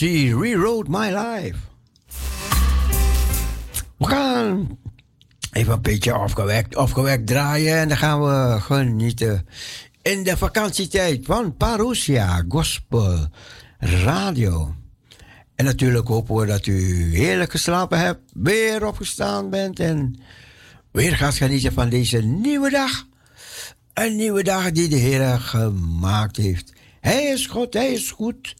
Mercy rewrote my life. We gaan even een beetje afgewekt, afgewekt draaien en dan gaan we genieten in de vakantietijd van Parousia Gospel Radio. En natuurlijk hopen we dat u heerlijk geslapen hebt, weer opgestaan bent en weer gaat genieten van deze nieuwe dag. Een nieuwe dag die de Heer gemaakt heeft. Hij is God, Hij is goed.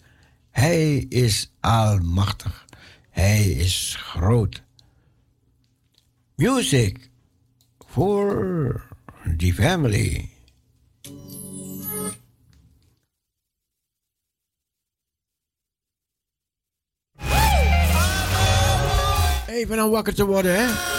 Hij is almachtig. Hij is groot. Music for the family. Even aan wakker te worden, hè?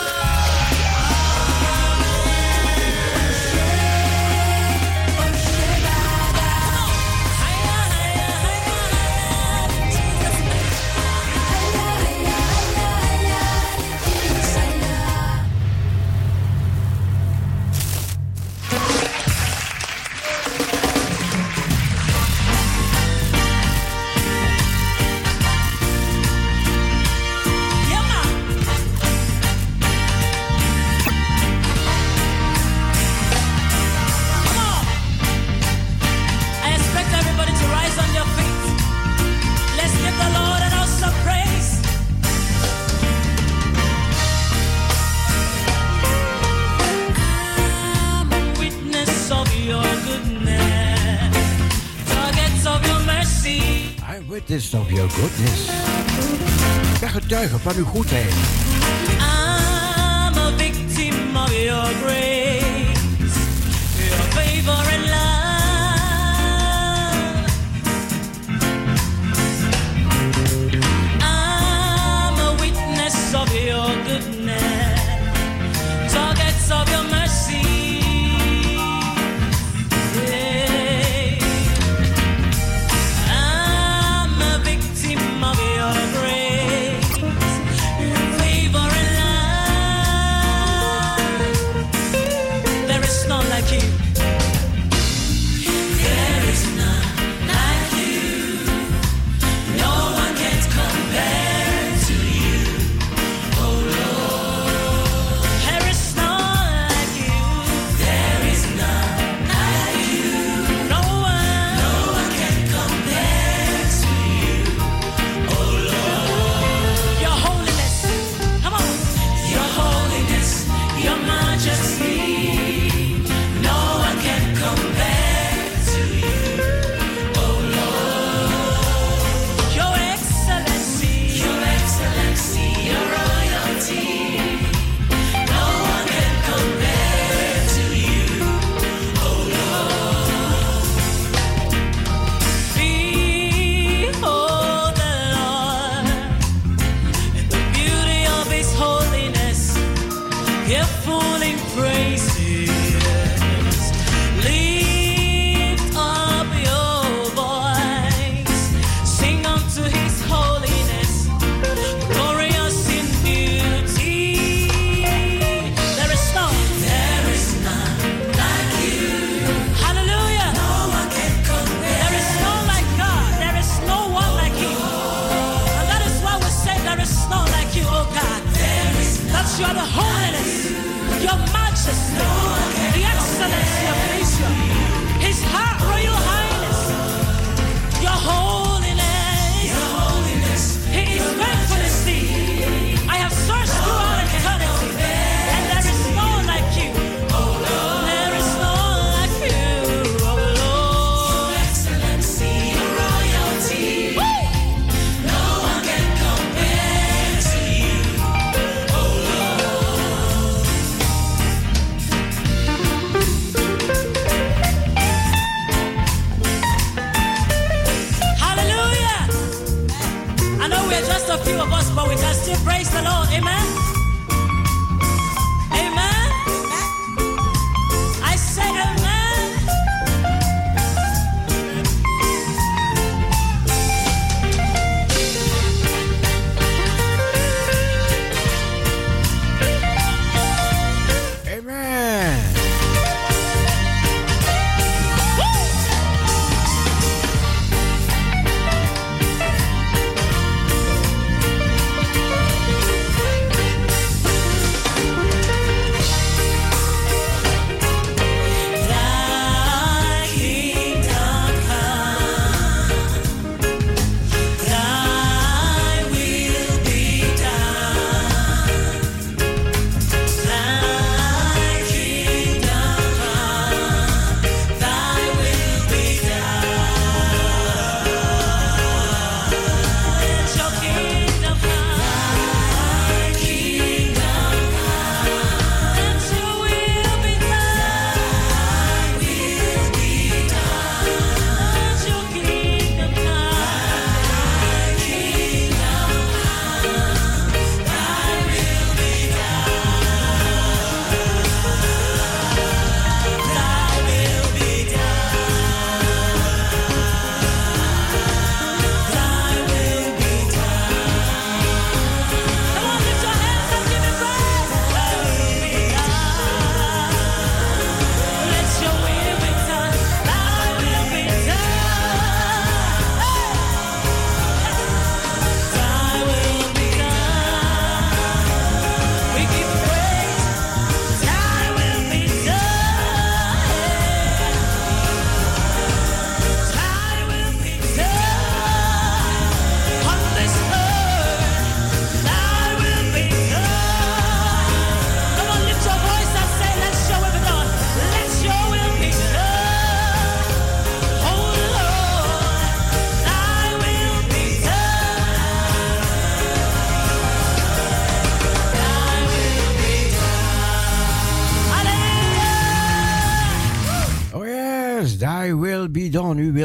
Goodness. Ik ben getuige van uw goedheid. few of us, but we can still praise the Lord. Amen.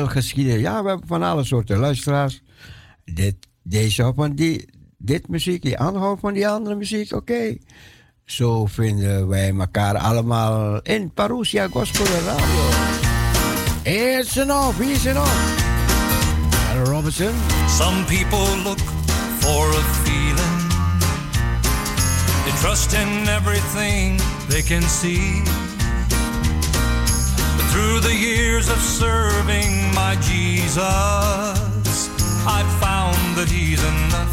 Geschieden. Ja, we hebben van alle soorten luisteraars. Dit, deze van die, dit muziek, die andere van die andere muziek. Oké. Zo vinden wij elkaar allemaal in Parousia Gospel Radio. It's enough, is enough. Robinson. Some people look for a feeling. They trust in everything they can see. Through the years of serving my Jesus, I've found that He's enough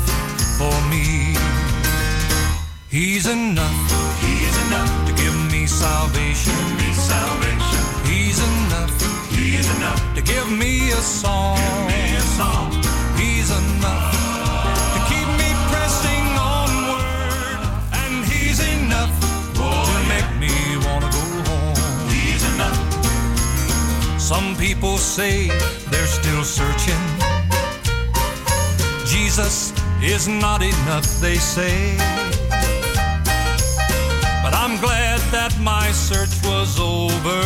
for me. He's enough. He's enough to give me salvation. Give me salvation. He's enough. He's enough to give me a song. Give me a song. He's enough Some people say they're still searching. Jesus is not enough, they say. But I'm glad that my search was over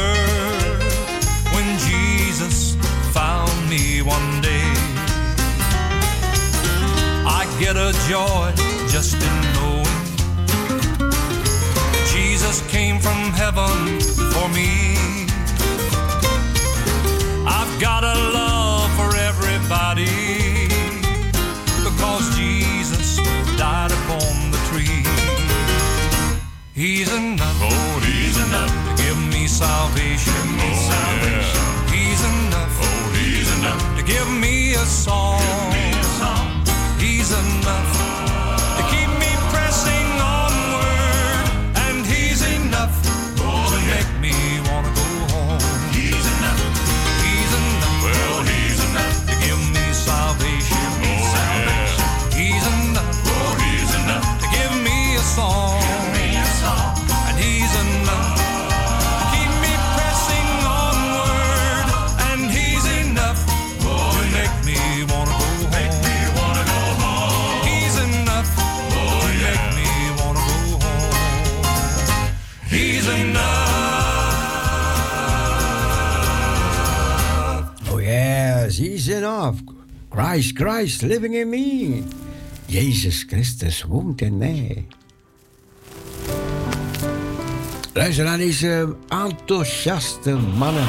when Jesus found me one day. I get a joy just in knowing Jesus came from heaven for me got a love for everybody because Jesus died upon the tree. He's enough. Oh, he's enough to give me salvation. Give me oh, salvation. Yeah. He's enough. Oh, he's enough to give me a song. Christ, Christ living in me. Jezus Christus woont in mij. Luister naar deze enthousiaste mannen.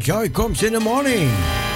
Joy comes in the morning.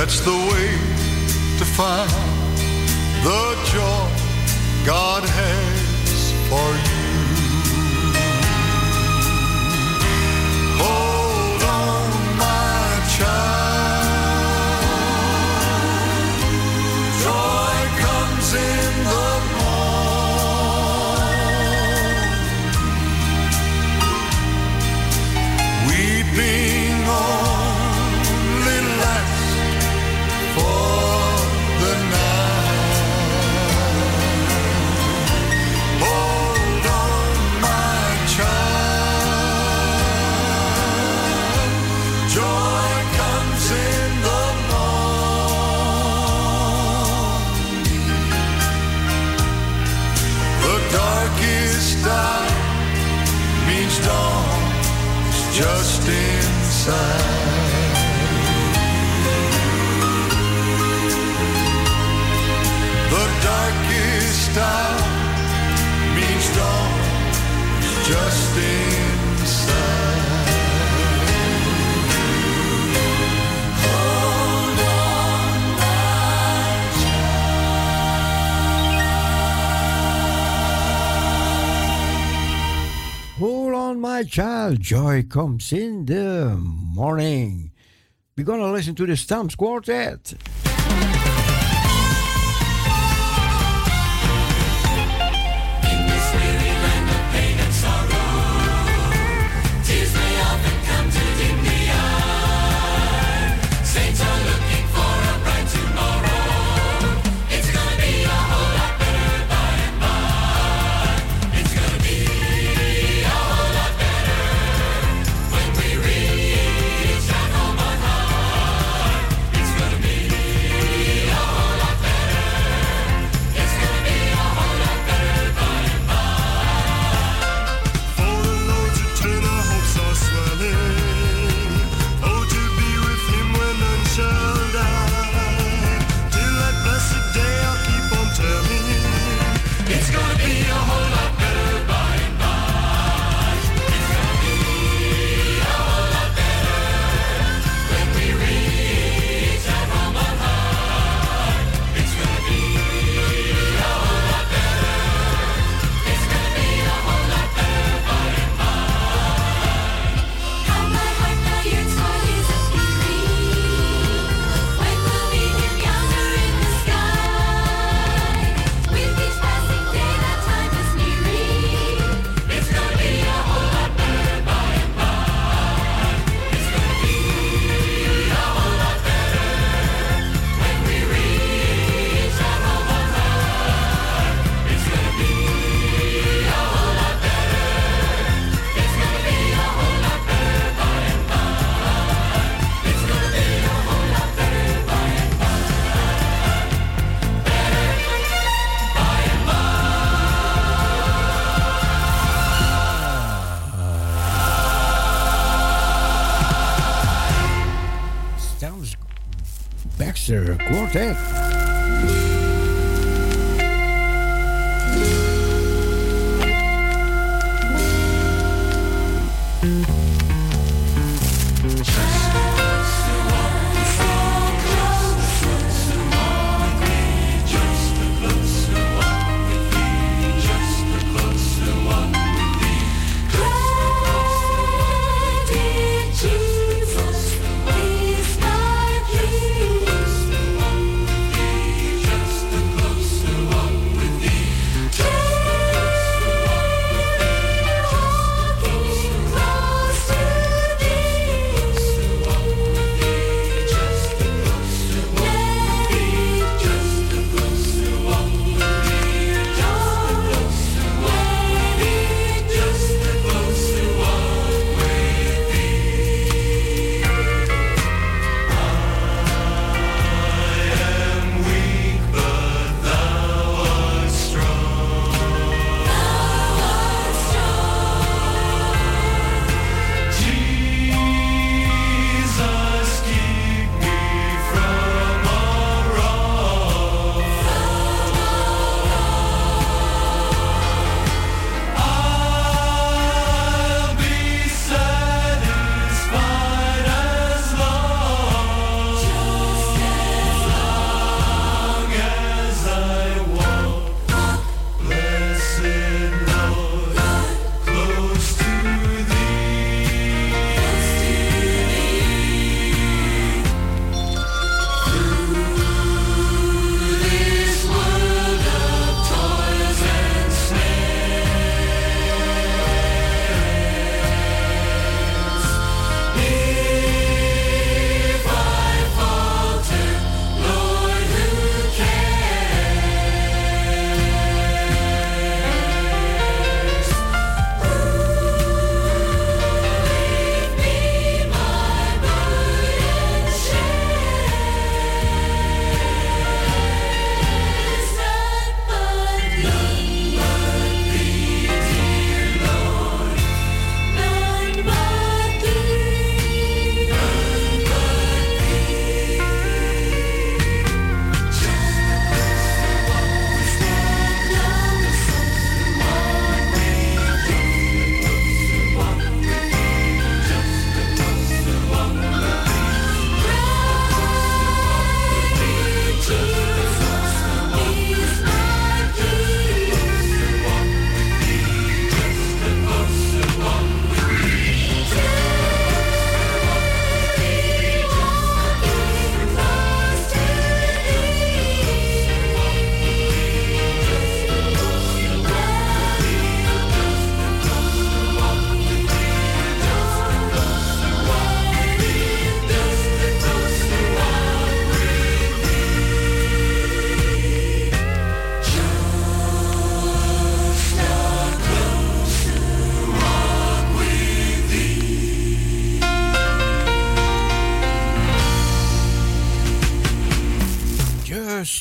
That's the way to find the joy God has for you. just inside. The darkest hour means dawn, is just inside. my child. Joy comes in the morning. We're going to listen to the Stumps Quartet.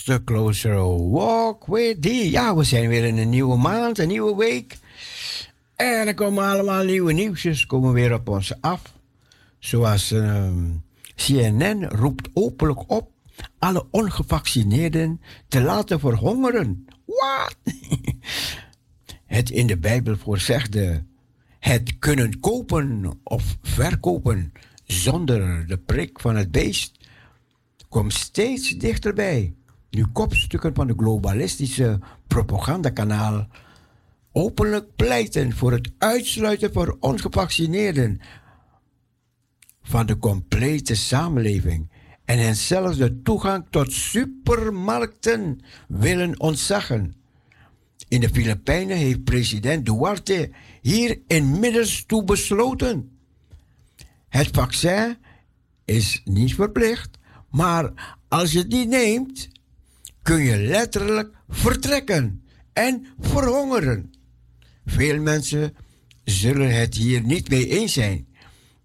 Closer, Closer, Walk with Thee. Ja, we zijn weer in een nieuwe maand, een nieuwe week. En er komen allemaal nieuwe nieuwsjes komen weer op ons af. Zoals ehm, CNN roept openlijk op alle ongevaccineerden te laten verhongeren. Wat? Het in de Bijbel voorzegde het kunnen kopen of verkopen zonder de prik van het beest komt steeds dichterbij. Nu kopstukken van de globalistische propagandakanaal openlijk pleiten voor het uitsluiten voor ongevaccineerden van de complete samenleving en hen zelfs de toegang tot supermarkten willen ontzeggen. In de Filipijnen heeft president Duarte hier inmiddels toe besloten. Het vaccin is niet verplicht, maar als je niet neemt, kun je letterlijk vertrekken en verhongeren. Veel mensen zullen het hier niet mee eens zijn,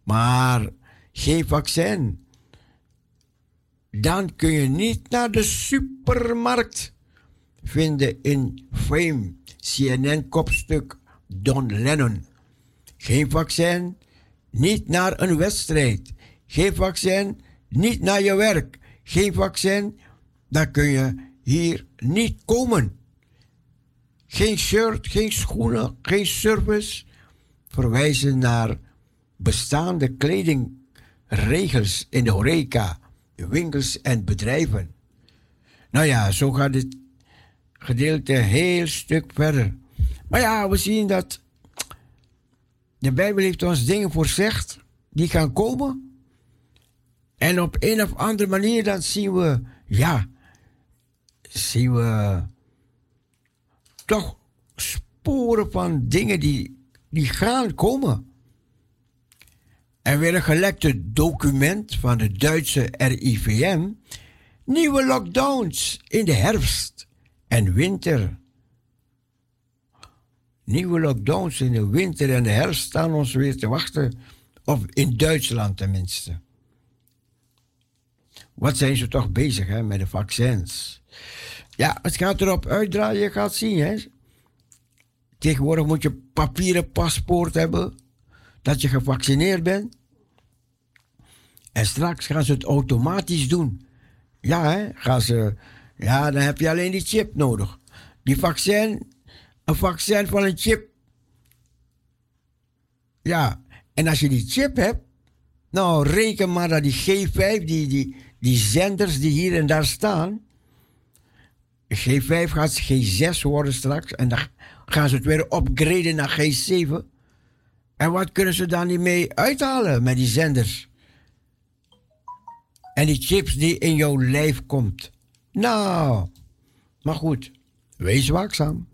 maar geen vaccin. Dan kun je niet naar de supermarkt vinden in Fame, CNN-kopstuk Don Lennon. Geen vaccin, niet naar een wedstrijd. Geen vaccin, niet naar je werk. Geen vaccin, dan kun je hier niet komen. Geen shirt, geen schoenen, geen service. Verwijzen naar bestaande kledingregels in de horeca, winkels en bedrijven. Nou ja, zo gaat het gedeelte heel stuk verder. Maar ja, we zien dat de Bijbel heeft ons dingen voorzegd die gaan komen. En op een of andere manier dan zien we, ja, zien we toch sporen van dingen die, die gaan komen. En weer een gelekte document van de Duitse RIVM. Nieuwe lockdowns in de herfst en winter. Nieuwe lockdowns in de winter en de herfst staan ons weer te wachten. Of in Duitsland tenminste. Wat zijn ze toch bezig hè, met de vaccins? Ja, het gaat erop uitdraaien, je gaat zien. Hè. Tegenwoordig moet je papieren paspoort hebben dat je gevaccineerd bent. En straks gaan ze het automatisch doen. Ja, hè, gaan ze, ja, dan heb je alleen die chip nodig. Die vaccin, een vaccin van een chip. Ja, en als je die chip hebt, nou reken maar dat die G5, die, die, die zenders die hier en daar staan, G5 gaat G6 worden straks en dan gaan ze het weer upgraden naar G7. En wat kunnen ze dan niet mee uithalen met die zenders? En die chips die in jouw lijf komt. Nou, maar goed, wees waakzaam.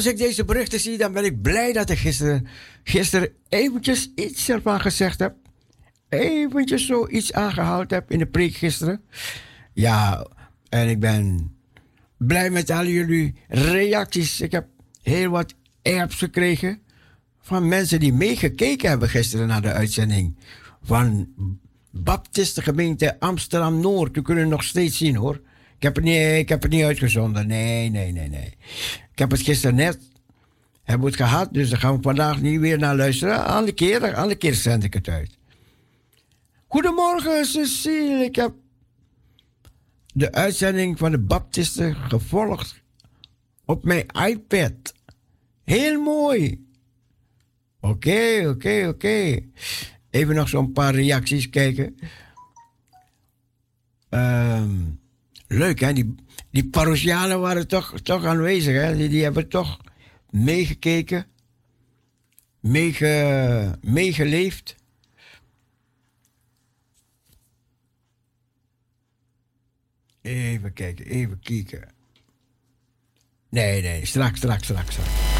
Als ik deze berichten zie, dan ben ik blij dat ik gisteren, gisteren eventjes iets ervan gezegd heb. Eventjes zoiets aangehaald heb in de preek gisteren. Ja, en ik ben blij met al jullie reacties. Ik heb heel wat apps gekregen van mensen die meegekeken hebben gisteren naar de uitzending. Van Baptistengemeente Amsterdam-Noord. U kunt het nog steeds zien hoor. Ik heb, het niet, ik heb het niet uitgezonden. Nee, nee, nee, nee. Ik heb het gisteren net hebben gehad, dus daar gaan we vandaag niet weer naar luisteren. Andere keer, andere keer zend ik het uit. Goedemorgen, Cecile. Ik heb de uitzending van de Baptisten gevolgd op mijn iPad. Heel mooi. Oké, oké, oké. Even nog zo'n paar reacties kijken. Ehm, leuk, hè? Die, die parochianen waren toch, toch aanwezig, hè? Die, die hebben toch meegekeken, meege, meegeleefd. Even kijken, even kijken. Nee, nee, straks, straks, straks. straks.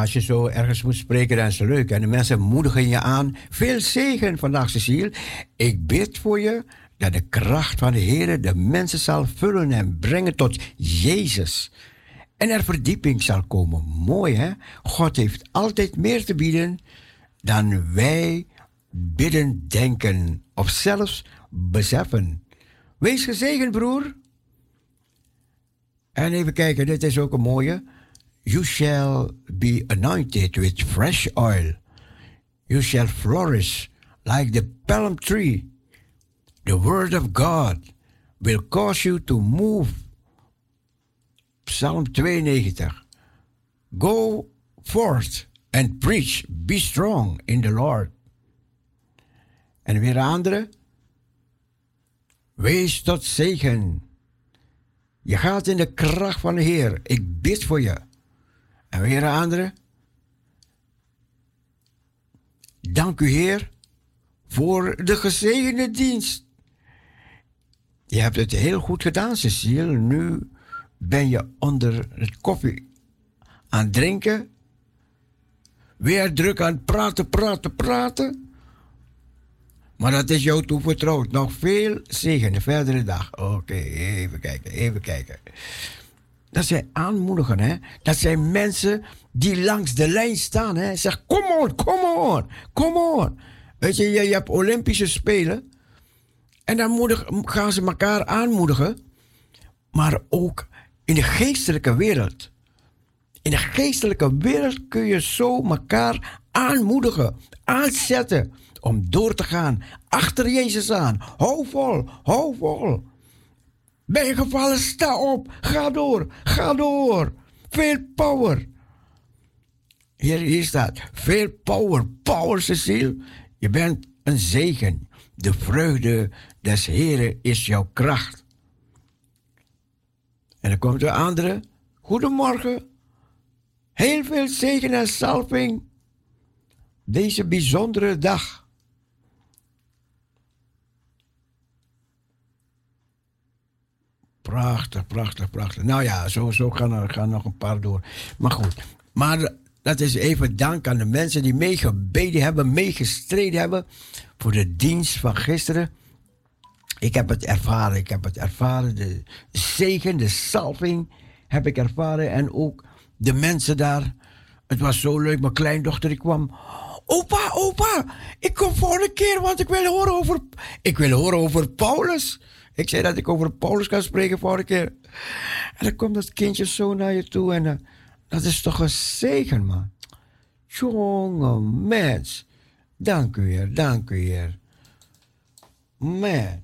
Als je zo ergens moet spreken, dan is het leuk. En de mensen moedigen je aan. Veel zegen vandaag, Cecile. Ik bid voor je dat de kracht van de Heer de mensen zal vullen en brengen tot Jezus. En er verdieping zal komen. Mooi, hè? God heeft altijd meer te bieden dan wij bidden, denken of zelfs beseffen. Wees gezegend, broer. En even kijken, dit is ook een mooie. You shall be anointed with fresh oil. You shall flourish like the palm tree. The word of God will cause you to move. Psalm 92. Go forth and preach. Be strong in the Lord. En weer andere. Wees tot zegen. Je gaat in de kracht van de Heer. Ik bid voor je. En weer een andere. Dank u Heer voor de gezegende dienst. Je hebt het heel goed gedaan, Cecile. Nu ben je onder het koffie aan het drinken. Weer druk aan het praten, praten, praten. Maar dat is jou toevertrouwd. Nog veel zegen de verdere dag. Oké, even kijken, even kijken. Dat zijn aanmoedigen, hè. Dat zijn mensen die langs de lijn staan, hè. Zeg, kom on, kom on, kom on. Weet je, je, hebt Olympische Spelen. En dan moedig, gaan ze elkaar aanmoedigen. Maar ook in de geestelijke wereld. In de geestelijke wereld kun je zo elkaar aanmoedigen, aanzetten. om door te gaan. Achter Jezus aan. Hou vol, hou vol. Ben je gevallen, sta op. Ga door, ga door. Veel power. Hier, hier staat, veel power, power Cecile. Je bent een zegen. De vreugde des Heren is jouw kracht. En dan komt de andere. Goedemorgen. Heel veel zegen en salving. Deze bijzondere dag. Prachtig, prachtig, prachtig. Nou ja, zo, zo gaan er gaan nog een paar door. Maar goed, maar dat is even dank aan de mensen die meegebeden hebben, meegestreden hebben voor de dienst van gisteren. Ik heb het ervaren, ik heb het ervaren. De zegen, de salving heb ik ervaren. En ook de mensen daar. Het was zo leuk, mijn kleindochter die kwam. Opa, opa, ik kom volgende keer, want ik wil horen over, ik wil horen over Paulus. Ik zei dat ik over Paulus kan spreken volgende keer. En dan komt dat kindje zo naar je toe en eh, dat is toch een zegen, man. Jonge mens. Dank u, Heer, dank u, Heer. Man.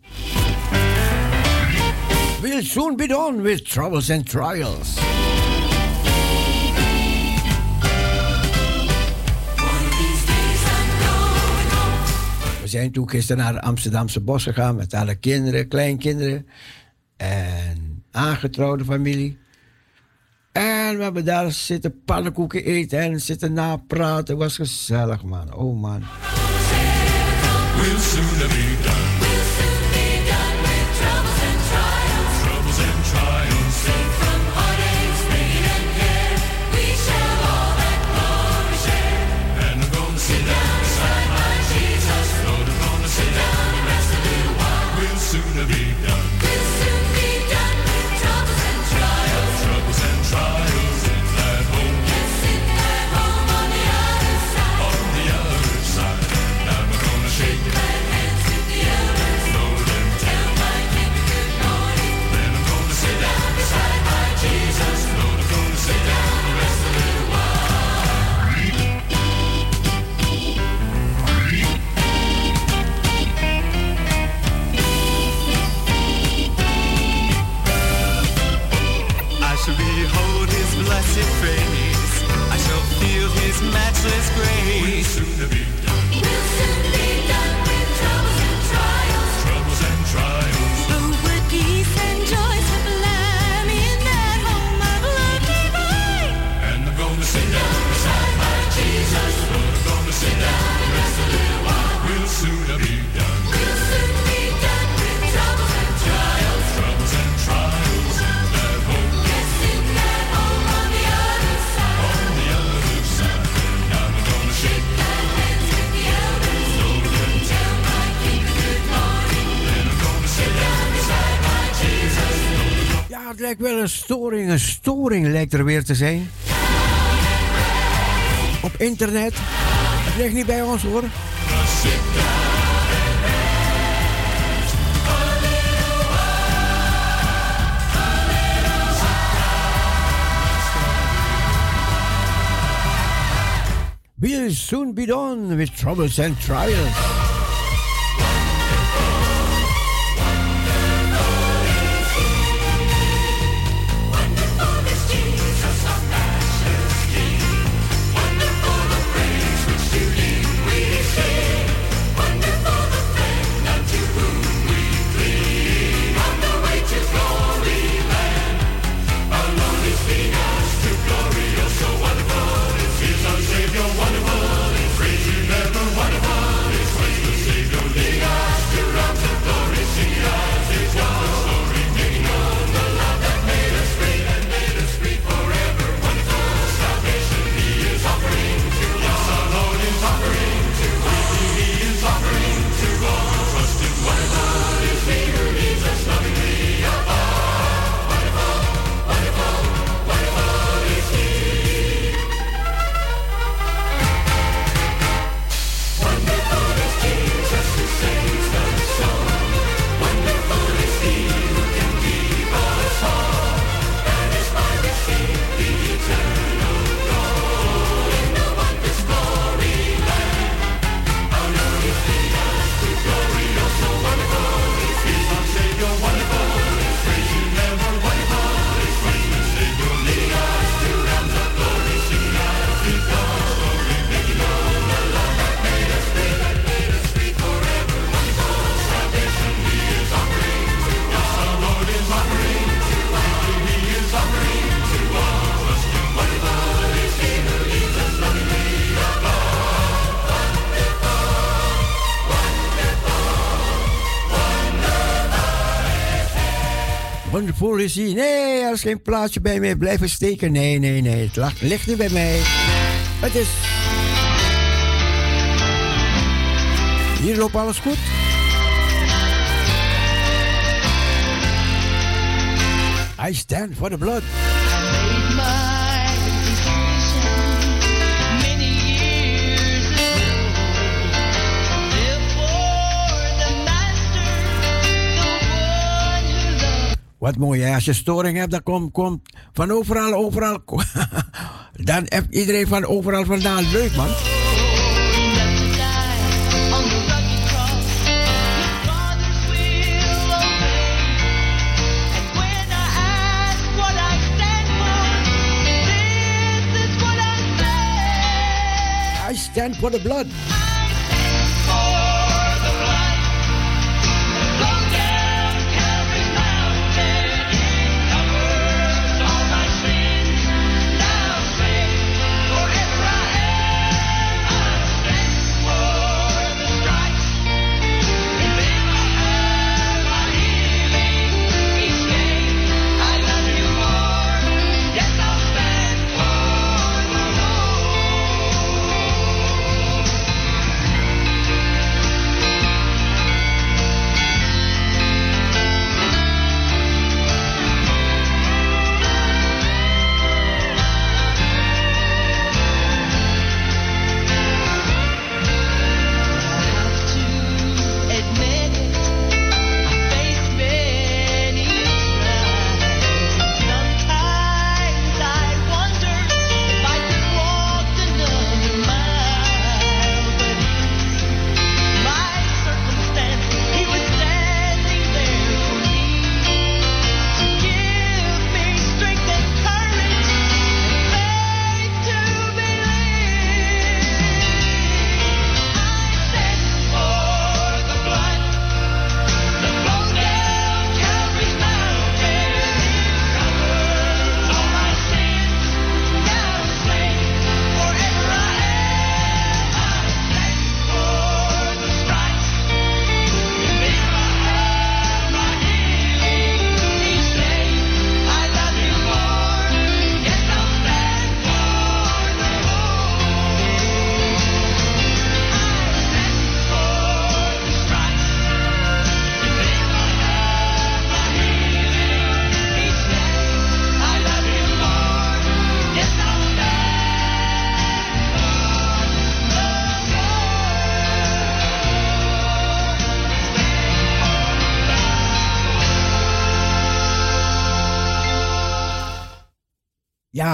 We'll soon be done with troubles and trials. Zijn toen gisteren naar het Amsterdamse bos gegaan met alle kinderen, kleinkinderen en aangetrouwde familie. En we hebben daar zitten pannenkoeken eten en zitten napraten. Het was gezellig, man. Oh, man. We'll het lijkt wel een storing. Een storing lijkt er weer te zijn. Op internet. Het ligt niet bij ons hoor. We'll soon be done with troubles and trials. Nee, er is geen plaatsje bij mij. Blijven steken. Nee, nee, nee. Het lag- ligt niet bij mij. Het is... Hier loopt alles goed. I stand for the blood. Wat mooi, hè? Als je storing hebt, dan komt kom van overal, overal. dan heeft iedereen van overal vandaan. Leuk, man. I stand for the blood.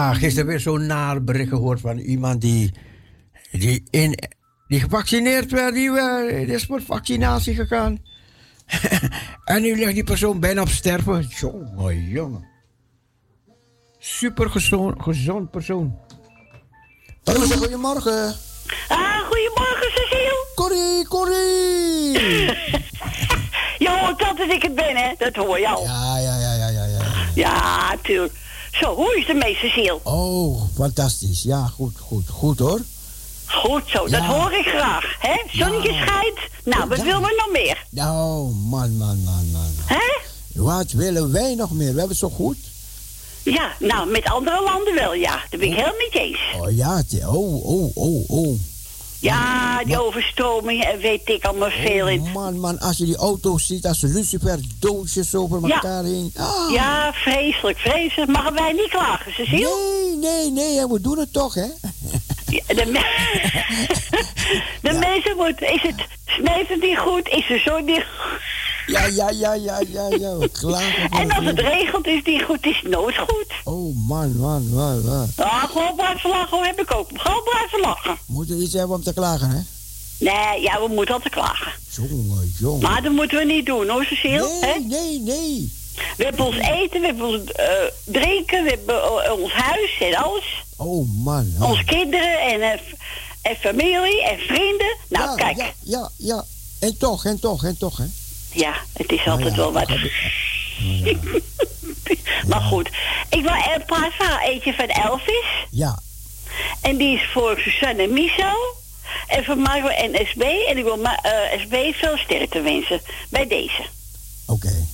Ja, gisteren weer zo'n naar bericht gehoord van iemand die, die, in, die gevaccineerd werd. Die, eh, die is voor vaccinatie gegaan. en nu ligt die persoon bijna op sterven. Jongen, jongen. Super gezond, gezond persoon. Goedemorgen. Ah, goedemorgen Cecile. Corrie, Corrie. Je hoort dat als ik het ben, hè? Dat hoor je al. Ja, ja, ja, ja, ja, ja. Ja, tuurlijk. Zo, hoe is het mee, Cecile? Oh, fantastisch. Ja, goed, goed, goed hoor. Goed zo, dat hoor ik graag, hè? Zonnetje Ja. schijnt. Nou, wat Ja. wil we nog meer? Nou, man, man, man, man. Hè? Wat willen wij nog meer? We hebben het zo goed. Ja, nou, met andere landen wel, ja. Daar ben ik helemaal met je eens. Oh ja, oh, oh, oh, oh. Ja, die overstroming en weet ik allemaal veel in. Oh, man, man, als je die auto's ziet, als de luciferdoosjes over Ja. elkaar heen. Ah, Ja, vreselijk, vreselijk. Mogen wij niet klagen, Cecile? Nee, nee, nee, we doen het toch, hè? Ja, de me- de mensen moeten... Is het... Sneeuwt het niet goed? Is de zon niet goed? Ja, ja, ja, ja, ja, ja. We van En als het regent is niet goed, is nooit goed. Oh, man, man, man, man. Ah, gewoon blijven lachen, heb ik ook. Gewoon blijven lachen. Moet er iets hebben om te klagen, hè? Nee, ja, we moeten altijd klagen. Jongen, jongen. Maar dat moeten we niet doen, hoor, Cecile. hè? Nee, nee, nee. We hebben ons eten, we hebben ons eh, drinken, we hebben eh, ons huis en alles. Oh, man. oh. Onze kinderen en, eh, en familie en vrienden. Nou, ja, kijk. Ja, ja, ja. En toch, en toch, en toch, hè? ja, het is altijd wel wat. Maar goed, ik wil een paar eentje van Elvis. Ja. En die is voor Susanne Miso. En voor Marco en SB. En ik wil eh, SB veel sterkte wensen bij deze. Oké.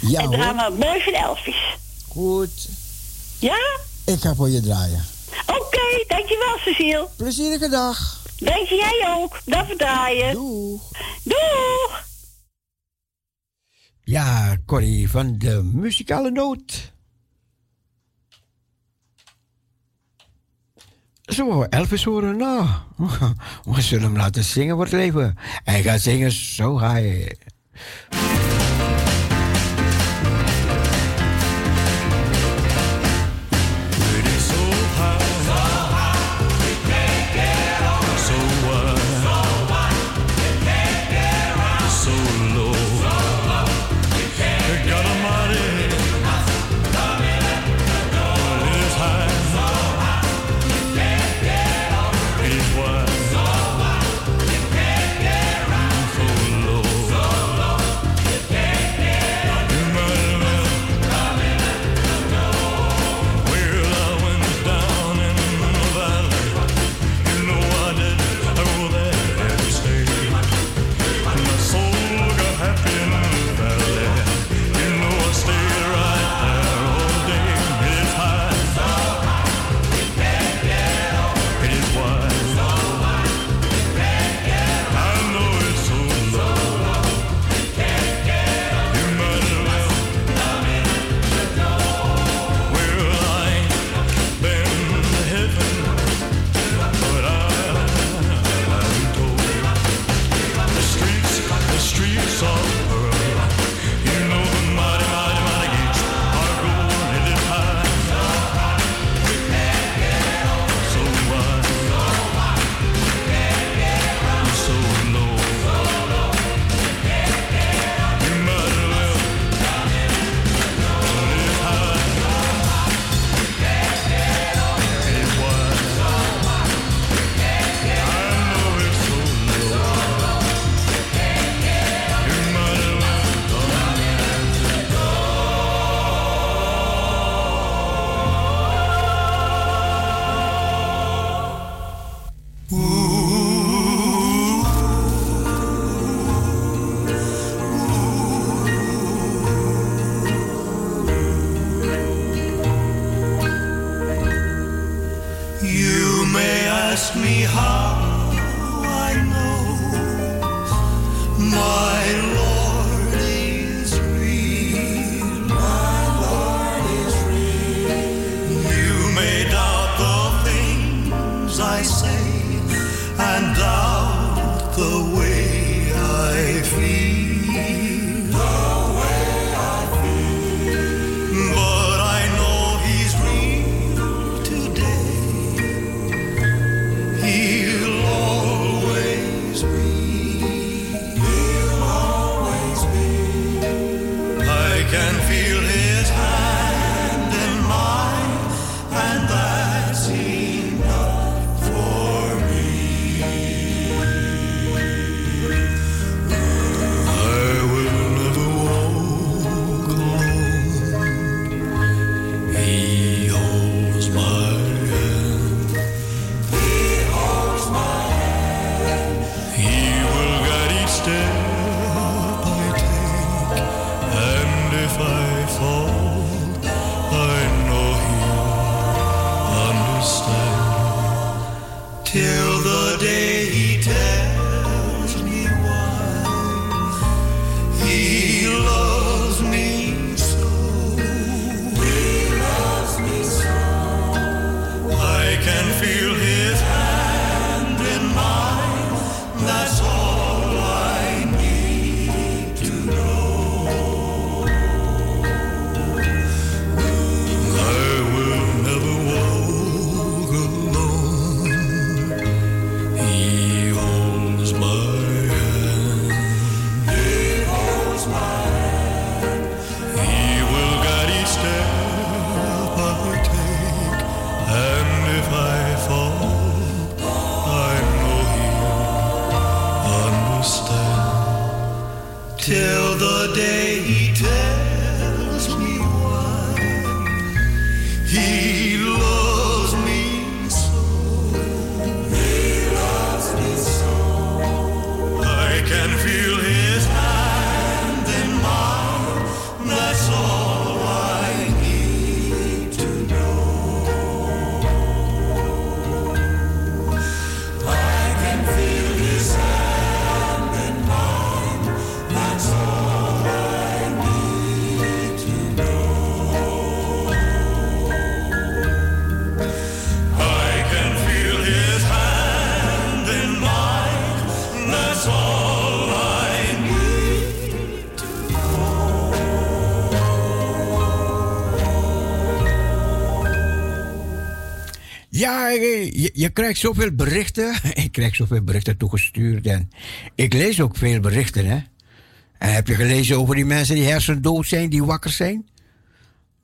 Ja, en dan mooi van Elvis. Goed. Ja? Ik ga voor je draaien. Oké, okay, dankjewel Cecile. Plezierige dag. Dank jij ook. Dag draaien. Doeg. Doeg. Ja, Corrie van de muzikale noot. zo Elvis horen? Nou, we zullen hem laten zingen voor het leven. Hij gaat zingen zo ga je. He je, krijgt zoveel berichten. Ik krijg zoveel berichten toegestuurd. En ik lees ook veel berichten, hè. En heb je gelezen over die mensen die hersendood zijn, die wakker zijn?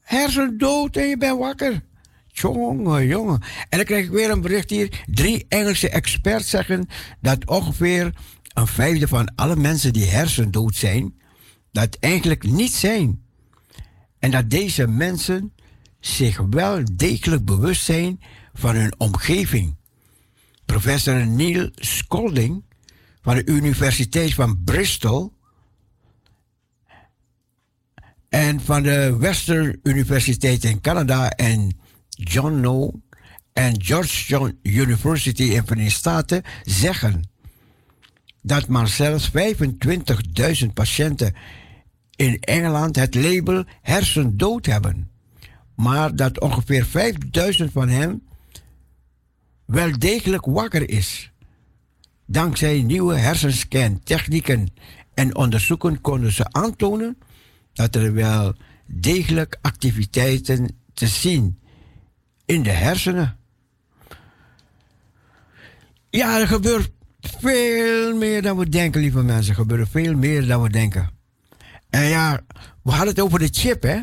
Hersendood en je bent wakker. Jongen, jongen. En dan krijg ik weer een bericht hier. Drie Engelse experts zeggen dat ongeveer een vijfde van alle mensen die hersendood zijn, dat eigenlijk niet zijn. En dat deze mensen zich wel degelijk bewust zijn van hun omgeving. Professor Neil Scolding van de Universiteit van Bristol en van de Western Universiteit in Canada en John No en Georgetown University in de Verenigde Staten zeggen dat maar zelfs 25.000 patiënten in Engeland het label hersendood hebben. Maar dat ongeveer 5000 van hen wel degelijk wakker is. Dankzij nieuwe hersenscan-technieken en onderzoeken konden ze aantonen dat er wel degelijk activiteiten te zien in de hersenen. Ja, er gebeurt veel meer dan we denken, lieve mensen. Er gebeurt veel meer dan we denken. En ja, we hadden het over de chip, hè?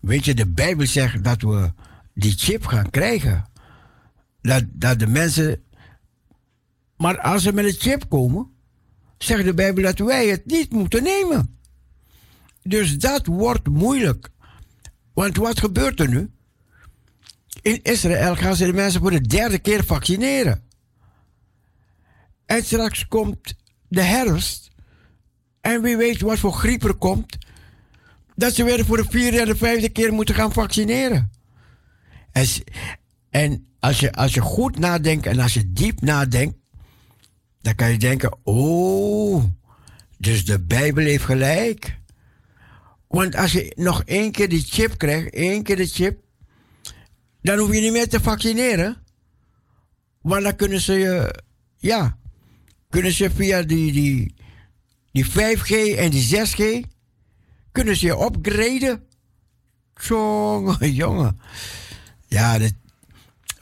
Weet je, de Bijbel zegt dat we die chip gaan krijgen. Dat, dat de mensen. Maar als ze met een chip komen, zegt de Bijbel dat wij het niet moeten nemen. Dus dat wordt moeilijk. Want wat gebeurt er nu? In Israël gaan ze de mensen voor de derde keer vaccineren. En straks komt de herfst. En wie weet wat voor griep er komt. Dat ze weer voor de vierde en de vijfde keer moeten gaan vaccineren. En, en als, je, als je goed nadenkt en als je diep nadenkt. Dan kan je denken: oh, dus de Bijbel heeft gelijk. Want als je nog één keer die chip krijgt, één keer de chip. Dan hoef je niet meer te vaccineren. Want dan kunnen ze je, ja, kunnen ze via die, die, die 5G en die 6G, kunnen ze je upgraden. Jongen, jongen. Ja, dat,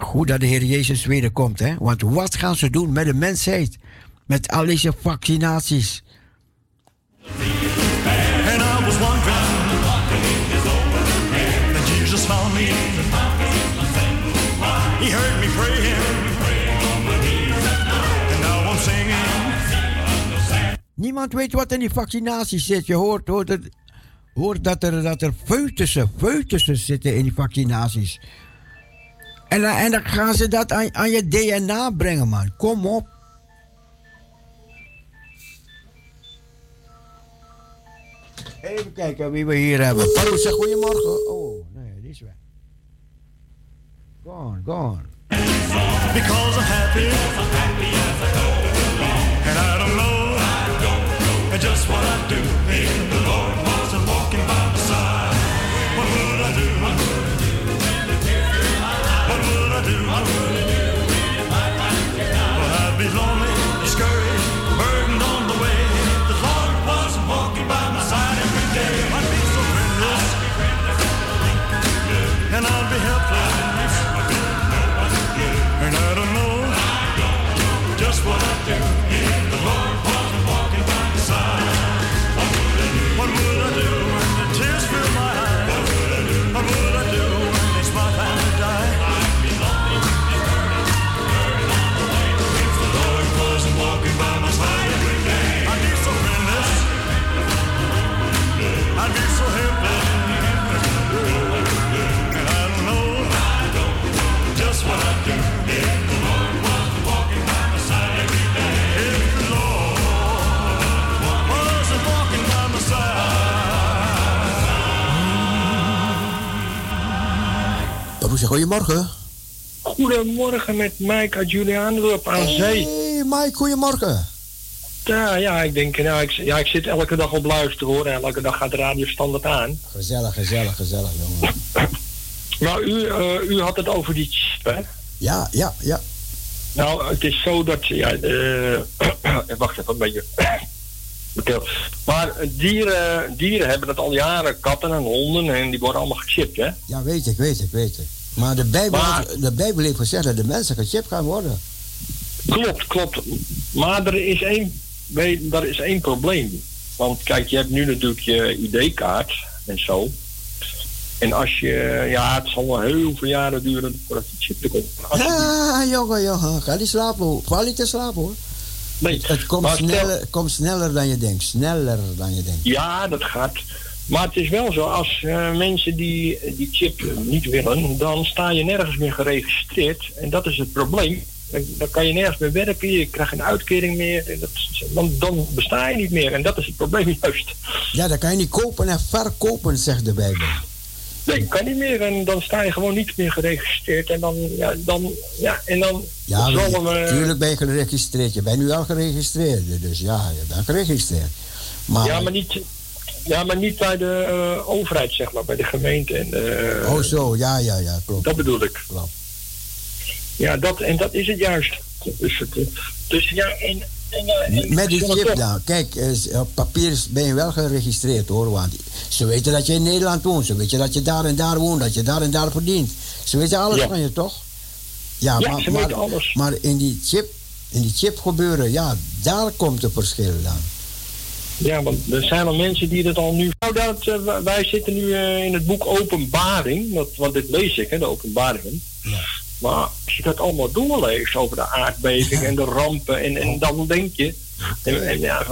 goed dat de Heer Jezus wederkomt, hè. Want wat gaan ze doen met de mensheid? Met al deze vaccinaties. He heard me praying. Niemand weet wat in die vaccinaties zit. Je hoort, hoort, het, hoort dat, er, dat er foetussen, foetussen zitten in die vaccinaties. En, en dan gaan ze dat aan, je DNA brengen, man. Kom op. Even kijken wie we hier hebben. Hallo, zeg goedemorgen. Oh, nee, die is weg. Gone, gone. Because I'm happy, and I don't know just what I'd do if the Lord goedemorgen. Goedemorgen met Mike uit Julianendorp aan zee. Hey Mike, goedemorgen. Ja, ja, ik denk, nou, ik, ja, ik zit elke dag op luisteren hoor. En elke dag gaat de radio standaard aan. Gezellig, gezellig, gezellig, jongen. Maar u, eh, u had het over die chip, hè? Ja, ja, ja. Nou, het is zo dat, ja, eh wacht even een beetje. Maar dieren, dieren hebben dat al jaren, katten en honden, en die worden allemaal gechipt, hè? Ja, weet ik, weet ik, weet ik. Maar de Bijbel, Maar- de Bijbel heeft gezegd dat de mensen gechipt gaan worden. Klopt, klopt. Maar er is één, er is één probleem. Want kijk, je hebt nu natuurlijk je ID-kaart en zo. En als je, ja, het zal wel heel veel jaren duren voordat die chip er komt. Je Ah, jongen, jongen. Ga niet slapen hoor. Val niet te slapen hoor. nee, Het komt stel- sneller, komt sneller dan je denkt. Sneller dan je denkt. Ja, dat gaat. Maar het is wel zo, als eh, mensen die die chip niet willen, dan sta je nergens meer geregistreerd. En dat is het probleem. Dan, dan kan je nergens meer werken, je krijgt geen uitkering meer. En dat, dan, dan besta je niet meer. En dat is het probleem juist. Ja, dan kan je niet kopen en verkopen, zegt de Bijbel. Nee, kan niet meer. En dan sta je gewoon niet meer geregistreerd. En dan, ja, dan, ja, en dan Ja, maar zullen we... natuurlijk ben je geregistreerd. Je bent nu al geregistreerd. Dus ja, je bent geregistreerd. Maar, Ja, maar niet, ja, maar niet bij de eh, overheid, zeg maar, bij de gemeente. En, eh, Oh zo, ja, ja, ja, klopt. Dat bedoel ik. klopt. Ja, dat, en dat is het juist. Dus, het, eh, dus ja, en... en, en Met die chip dan. Kijk, op papier ben je wel geregistreerd hoor. Want ze weten dat je in Nederland woont. Ze weten dat je daar en daar woont. Dat je daar en daar verdient. Ze weten alles Ja. van je toch? Ja, Ja, maar, ze maar, weten alles. maar in die chip, in die chip gebeuren, ja, daar komt het verschil dan. Ja, want er zijn al mensen die het al nu... Nou, dat, eh, wij- zitten nu eh, in het boek Openbaring. Dat, want dit lees ik, hè, de openbaringen. Maar als je dat allemaal doorleest over de aardbeving en de rampen... en, en dan denk je... En, en, ja,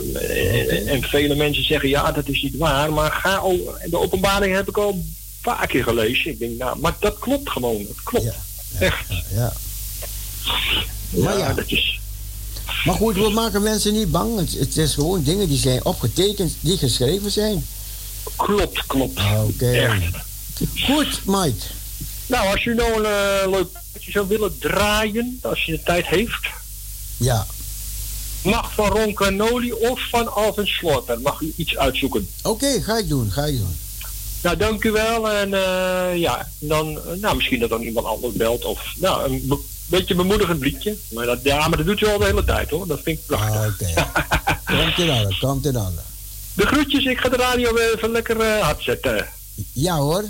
en, en vele mensen zeggen, ja, dat is niet waar. Maar ga al, de openbaring heb ik al een paar keer gelezen. Ik denk, nou, maar dat klopt gewoon. Dat klopt. Ja. Echt. Ja. Ja, Maar ja. dat is... Maar goed, we maken mensen niet bang. Het, het is gewoon dingen die zijn opgetekend, die geschreven zijn. Klopt, klopt. Oké. Echt. Goed, Mike. Nou, als u nou een eh, leuk plaatje zou willen draaien, als je de tijd heeft, Ja. mag van Ron Canoli of van Alvin Slaughter. Mag u iets uitzoeken. Oké, ga ik doen, ga ik doen. Nou, dank u wel. En eh, ja, dan, eh, nou, misschien dat dan iemand anders belt. Of, nou, een beetje bemoedigend liedje. Maar dat, ja, maar dat doet u al de hele tijd, hoor. Dat vind ik prachtig. Ah, Oké. Komt in orde, komt in orde. De groetjes, ik ga de radio weer even lekker eh, hard zetten. Ja hoor.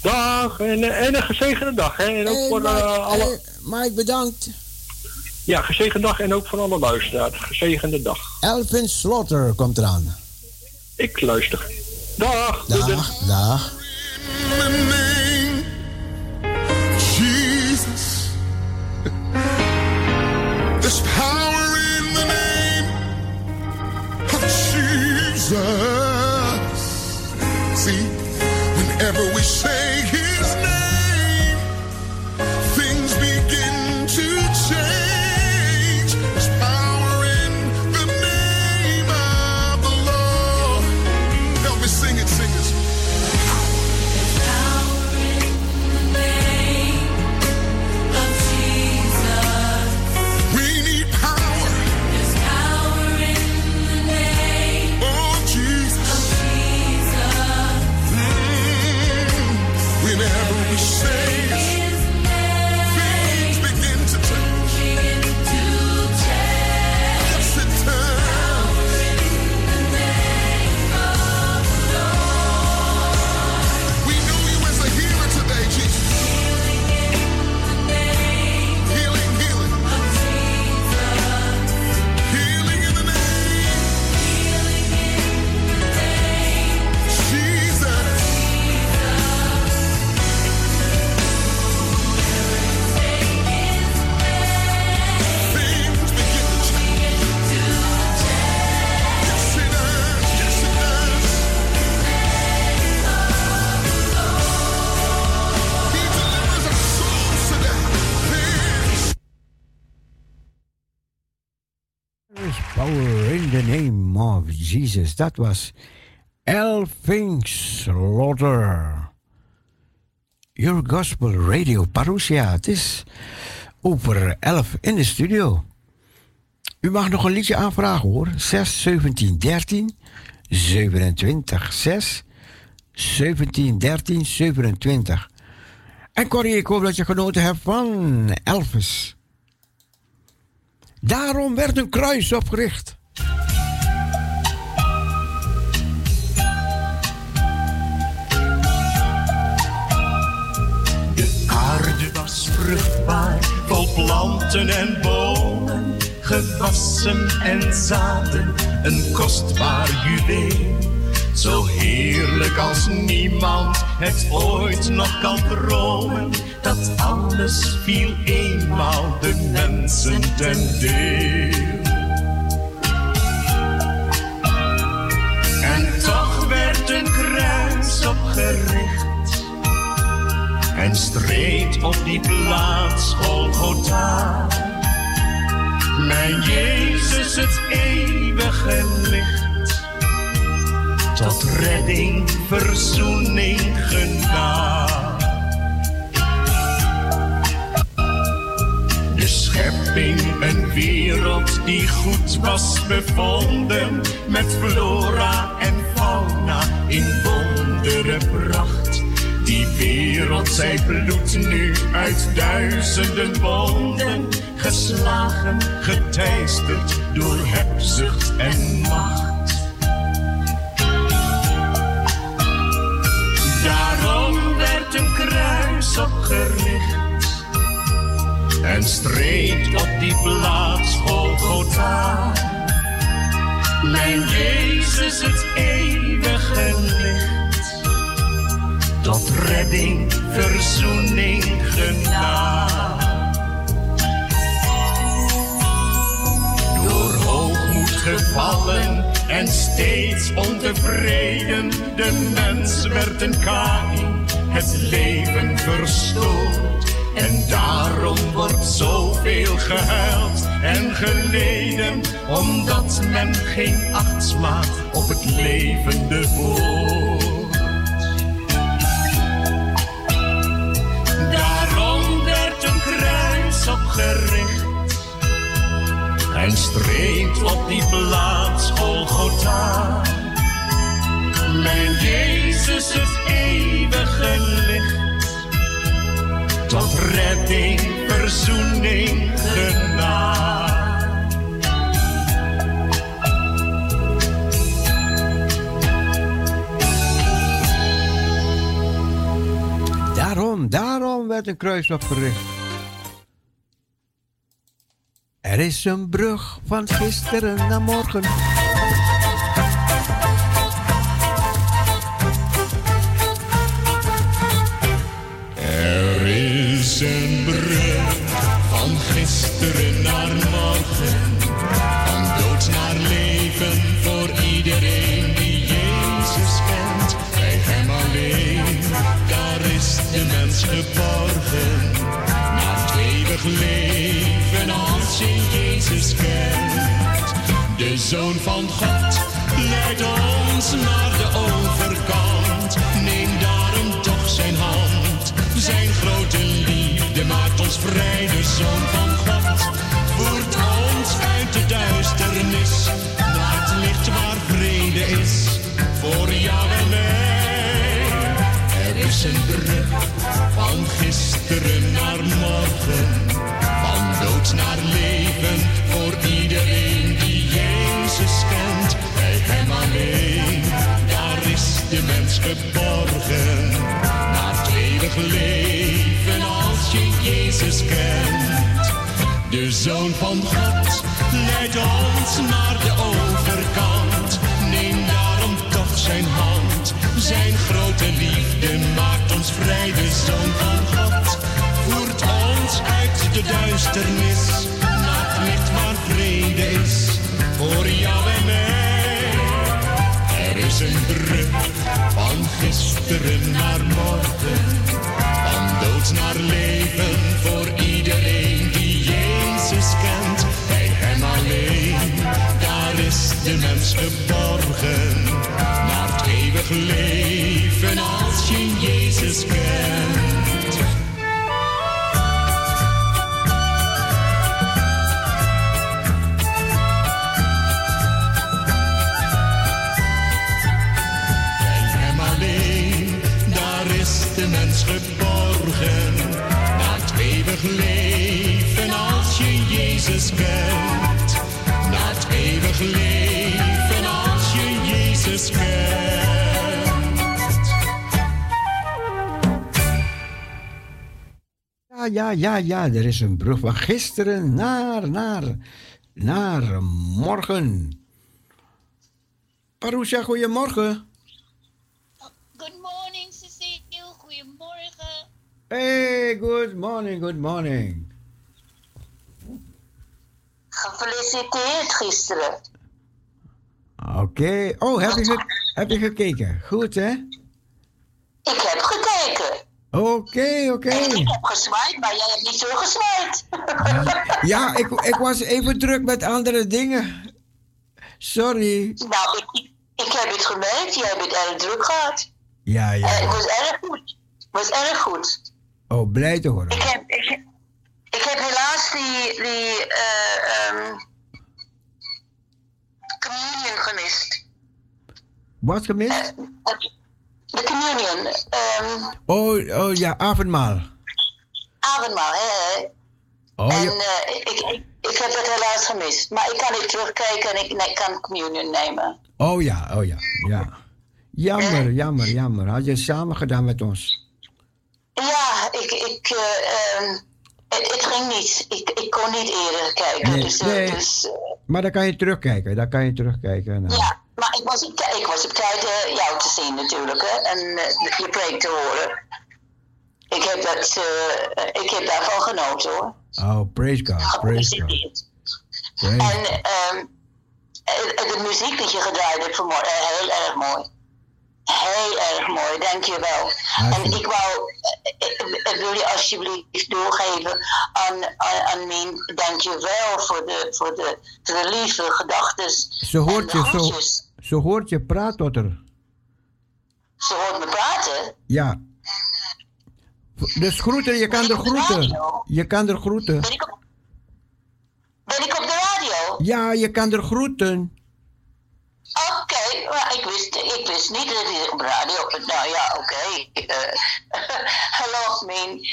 Dag, en, en een gezegende dag, hè. En ook Hey, voor Mike, eh, alle... hey, Mike, bedankt. Ja, gezegende dag en ook voor alle luisteraars. Gezegende dag. Elvin Slaughter komt eraan. Ik luister. Dag. Dag, dag. Jesus. See, whenever we say of Jesus. Dat was Elvin Slaughter. Your Gospel Radio Parousia. Het is over 11 in de studio. U mag nog een liedje aanvragen hoor. 6 17 13 27 6 17 13 27. En Corrie, ik hoop dat je genoten hebt van Elvis. Daarom werd een kruis opgericht. Vruchtbaar, vol planten en bomen, gewassen en zaden, een kostbaar juweel. Zo heerlijk als niemand het ooit nog kan dromen, dat alles viel eenmaal de mensen ten deel. En toch werd een kruis opgericht en streed op die plaats Golgotha. Mijn Jezus, het eeuwige licht, tot redding, verzoening, genade. De schepping, een wereld die goed was bevonden, met flora en fauna in wondere pracht. Die wereld, zij bloedt nu uit duizenden wonden, geslagen, geteisterd door hebzucht en macht. Daarom werd een kruis opgericht en streed op die plaats Golgotha. Mijn Jezus, het eeuwige licht, tot redding, verzoening, genade. Door hoogmoed gevallen en steeds ontevreden, de mens werd een Kain, het leven verstoord. En daarom wordt zoveel gehuild en geleden, omdat men geen acht slaat op het levende woord. Kruis opgericht en streed op die plaats Golgotha. Mijn Jezus, het eeuwige licht tot redding, verzoening, genade. Daarom, daarom werd een kruis opgericht. Er is een brug van gisteren naar morgen. De Zoon van God leidt ons naar de overkant, neem daarom toch zijn hand. Zijn grote liefde maakt ons vrij, de Zoon van God voert ons uit de duisternis. Naar het licht waar vrede is voor jou en mij. Er is een brug van gisteren naar morgen, van dood naar leven Zoon van God leven als je Jezus kent. Naar het eeuwig leven als je Jezus kent. Ja, ja, ja, ja. Er is een brug van gisteren naar, naar, naar morgen. Parousia, goedemorgen. Hey, good morning, good morning. Gefeliciteerd gisteren. Oké. Oh, heb je, ge- heb je gekeken? Goed, hè? Ik heb gekeken. Oké, oké. Ik heb gezwaaid, maar jij hebt niet zo gezwaaid. Ja, ik, ik was even druk met andere dingen. Sorry. nou, ik, ik, heb het gemerkt. Jij bent erg druk gehad. Ja, En het ja. was erg goed. Het was erg goed. Oh, blij te horen. Ik heb, ik, ik heb helaas die, die eh, ehm, communion gemist. Wat gemist? De communion. ehm Oh, oh ja, avondmaal. avondmaal, hè? Oh, en ja. eh, ik, ik, ik heb het helaas gemist. Maar ik kan niet terugkijken en ik nee, kan communion nemen. Oh ja, oh ja, ja. Jammer, jammer, jammer. Had je samen gedaan met ons? Ja, ik, ik, eh, ehm, het, het ging niet. Ik, ik kon niet eerder kijken. Nee, dus, eh, nee. dus, eh, Maar dan kan je terugkijken, dan kan je terugkijken. Nou. ja, maar ik was op, ik was op tijd jou te zien natuurlijk. Hè, en je preek te horen. Ik heb, dat, ik heb daarvan genoten hoor. Oh, praise God, praise God. Praise En ehm, eh, de muziek die je gedraaid hebt vanmorgen, heel erg mooi. Heel erg mooi, dankjewel. En ik wou, eh, wil je alsjeblieft doorgeven aan, aan, aan Mien, dankjewel voor de, voor de, voor de lieve gedachten. Ze hoort je, zo, ze hoort je, praat tot haar. Ze hoort me praten. Ja. Dus groeten, je kan er groeten. Je kan er groeten. Ben ik op, ben ik op de radio? Ja, je kan er groeten. Oké, maar ik wist, ik wist niet dat hij op radio. Nou ja, oké. Eh, Hallo, Mien.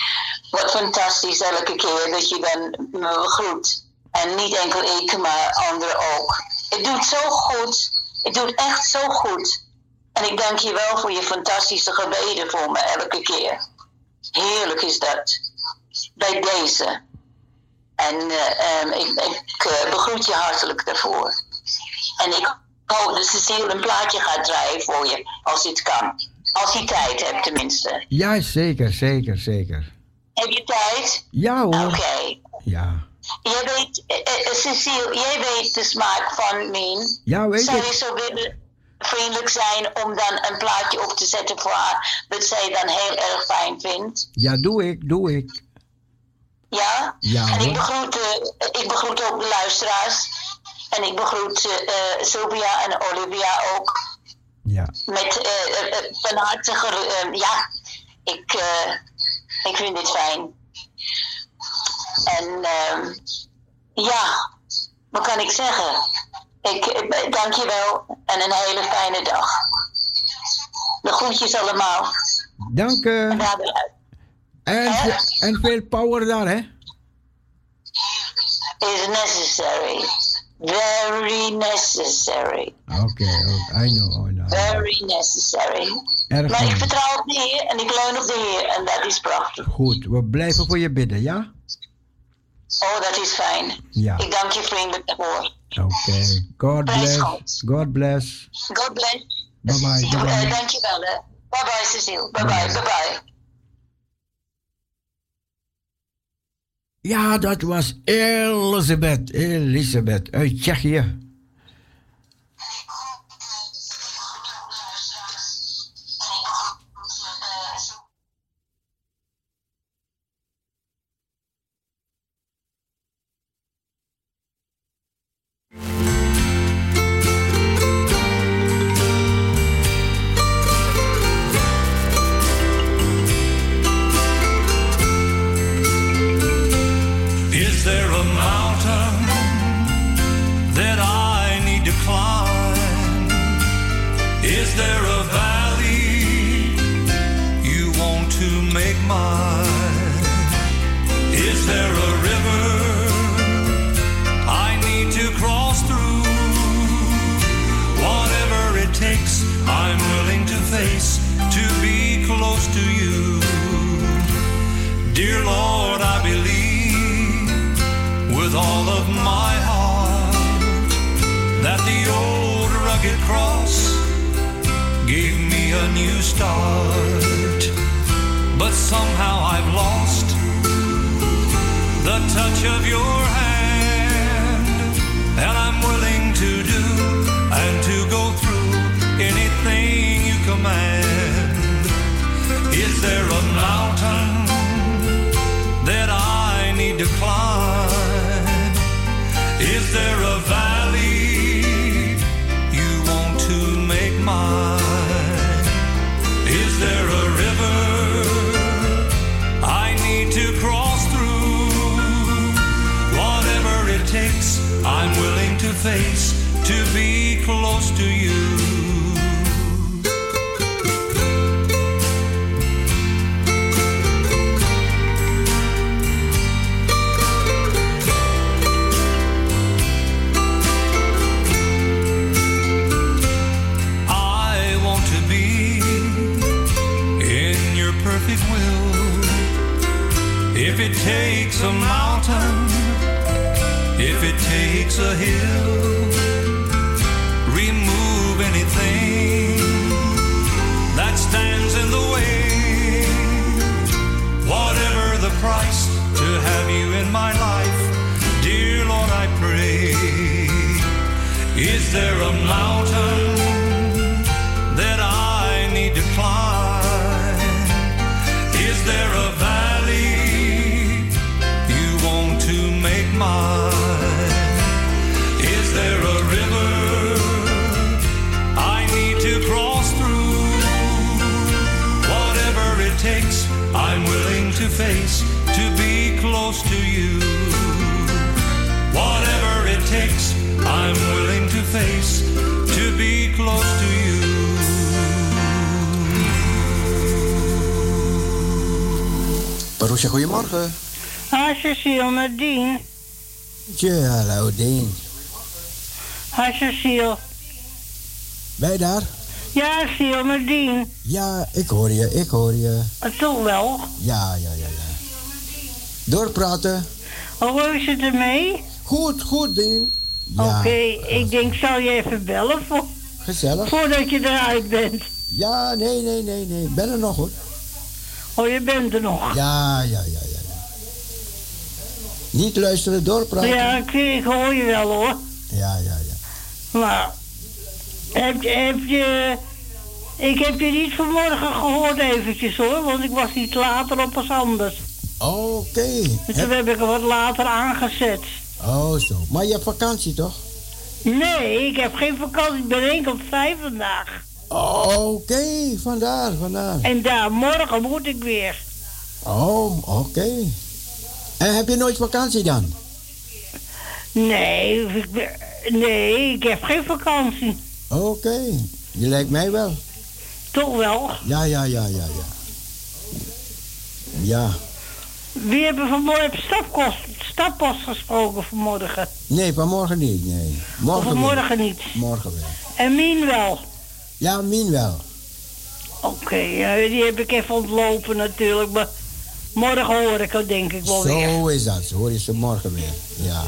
Wat fantastisch elke keer dat je dan me groet. En niet enkel ik, maar anderen ook. Het doet zo goed. Het doet echt zo goed. En ik dank je wel voor je fantastische gebeden voor me elke keer. Heerlijk is dat. Bij deze. En eh, ehm, ik, ik eh, begroet je hartelijk daarvoor. En ik hoop dat Cecile een plaatje gaat draaien voor je, als dit kan. Als je tijd hebt tenminste. Ja, zeker, zeker, zeker. Heb je tijd? Ja hoor. Oké. Ja. Jij weet, eh, Cecile, jij weet de smaak van Mien. Ja, weet Zou ik. je zo willen vriendelijk zijn om dan een plaatje op te zetten voor haar, dat zij dan heel erg fijn vindt? Ja, doe ik, doe ik. Ja? Ja, en ik begroet, eh, ik begroet ook de luisteraars. En ik begroet eh, Sylvia en Olivia ook. Ja. Met eh, eh, eh, van harte eh, ja, ik, eh, ik vind dit fijn. En ehm, ja, wat kan ik zeggen? Ik eh, dank je wel en een hele fijne dag. De groetjes allemaal. Dank je. De- En, en veel power daar, hè? is necessary. Very necessary. Oké, oh, I know, I know. Very necessary. Erg Maar ik vertrouw op de Heer en ik leun op de Heer en dat is prachtig. Goed, we blijven voor je bidden, ja? Oh, dat is fijn. Ja. Ik dank je vriendelijk daarvoor. Oké. God Prijs bless. God. God bless. God bless. Bye bye. Bye, eh, bye. dank je wel. hè. Bye bye, Cecile. Bye bye, bye bye. Ja, dat was Elisabeth. Elisabeth uit Tsjechië. Daar? Ja, Cecile, met Dien. Ja, ik hoor je, ik hoor je. Uh, Toch wel. Ja, ja, ja, ja. Doorpraten. Oh, hoe is het ermee? Goed, goed, Dien. Ja, Oké, ik denk, zal je even bellen voor, gezellig. voordat je eruit bent. Ja, nee, nee, nee, nee. Ik ben er nog hoor. Oh, je bent er nog. Ja, ja, ja, ja. ja. Niet luisteren, doorpraten. Ja, ik, ik hoor je wel hoor. ja, ja. ja. Maar, heb, je- heb je... Ik heb je niet vanmorgen gehoord eventjes hoor, want ik was iets later op als anders. Oké. Dus toen heb ik er wat later aangezet. Oh, zo. Maar je hebt vakantie toch? Nee, ik heb geen vakantie. Ik ben enkel vrij vandaag. Oké, vandaar, vandaar. En daar, morgen moet ik weer. Oh, oké. En heb je nooit vakantie dan? Nee, ik ben- nee, ik heb geen vakantie. Oké. Je lijkt mij wel. Toch wel? Ja, ja, ja, ja, ja. Ja. Wie hebben vanmorgen op stapkost, stappost gesproken vanmorgen? Nee, vanmorgen niet, nee. Morgen Of vanmorgen weer. niet? Morgen weer. En Mien wel? Ja, Mien wel. Oké, ja, die heb ik even ontlopen natuurlijk. Maar morgen hoor ik het denk ik wel weer. Zo is dat. Hoor je ze morgen weer. Ja.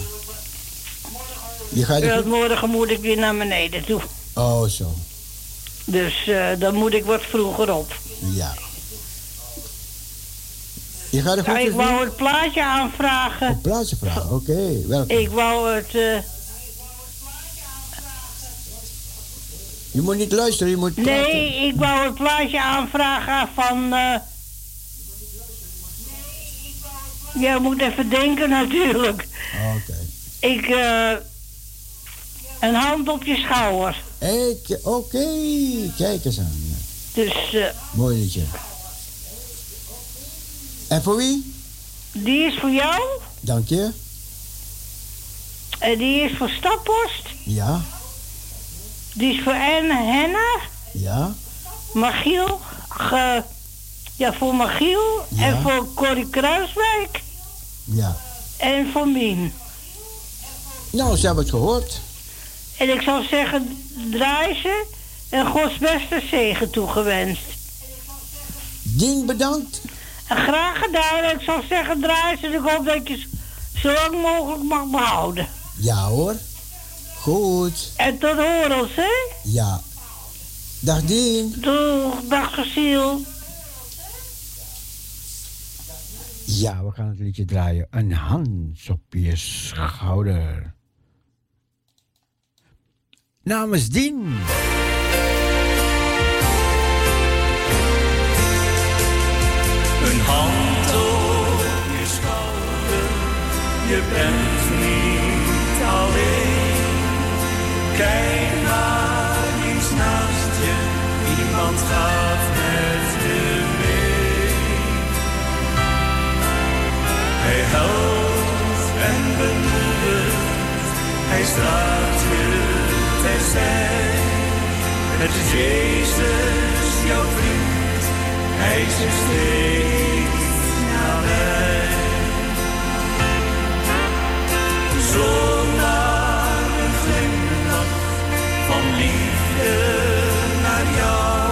Je gaat Ja, morgen moet ik weer naar beneden toe. Oh, zo. Dus eh, dan moet ik wat vroeger op. Ja. Je gaat er goed Ja, ik wou het plaatje aanvragen. Op plaatje vragen, oké. welkom. Ik wou het... eh, Je moet niet luisteren, je moet praten. nee, ik wou het plaatje aanvragen van... eh ja, ik moet even denken natuurlijk. Oké. Ik... eh een hand op je schouder. Oké. Kijk eens aan. Dus eh, Mooi liedje. En voor wie? die is voor jou. Dank je. En die is voor Stappost. Ja, Die is voor Anne Henna. ja, Magiel. Ge, ja, voor Magiel. Ja. En voor Corrie Kruiswijk. ja. En voor Mien. Nou, ze hebben het gehoord. En ik zou zeggen, draai ze. En Gods beste zegen toegewenst. Dien bedankt. En graag gedaan. En ik zou zeggen, draai ze. En ik hoop dat je ze zo lang mogelijk mag behouden. Ja hoor. Goed. En tot horens, hè? Ja. Dag Dien. Doeg, dag Cecile. Ja, we gaan het liedje draaien. Een hand op je schouder. Namens Dien. Een hand op je schouder, je bent niet alleen. Kijk maar eens naast je, iemand gaat met je mee. Hij helpt en bemoedigt, hij straalt terzij. Het is Jezus, jouw vriend, hij is er steeds nabij. Zomaar een glimlach van liefde naar jou.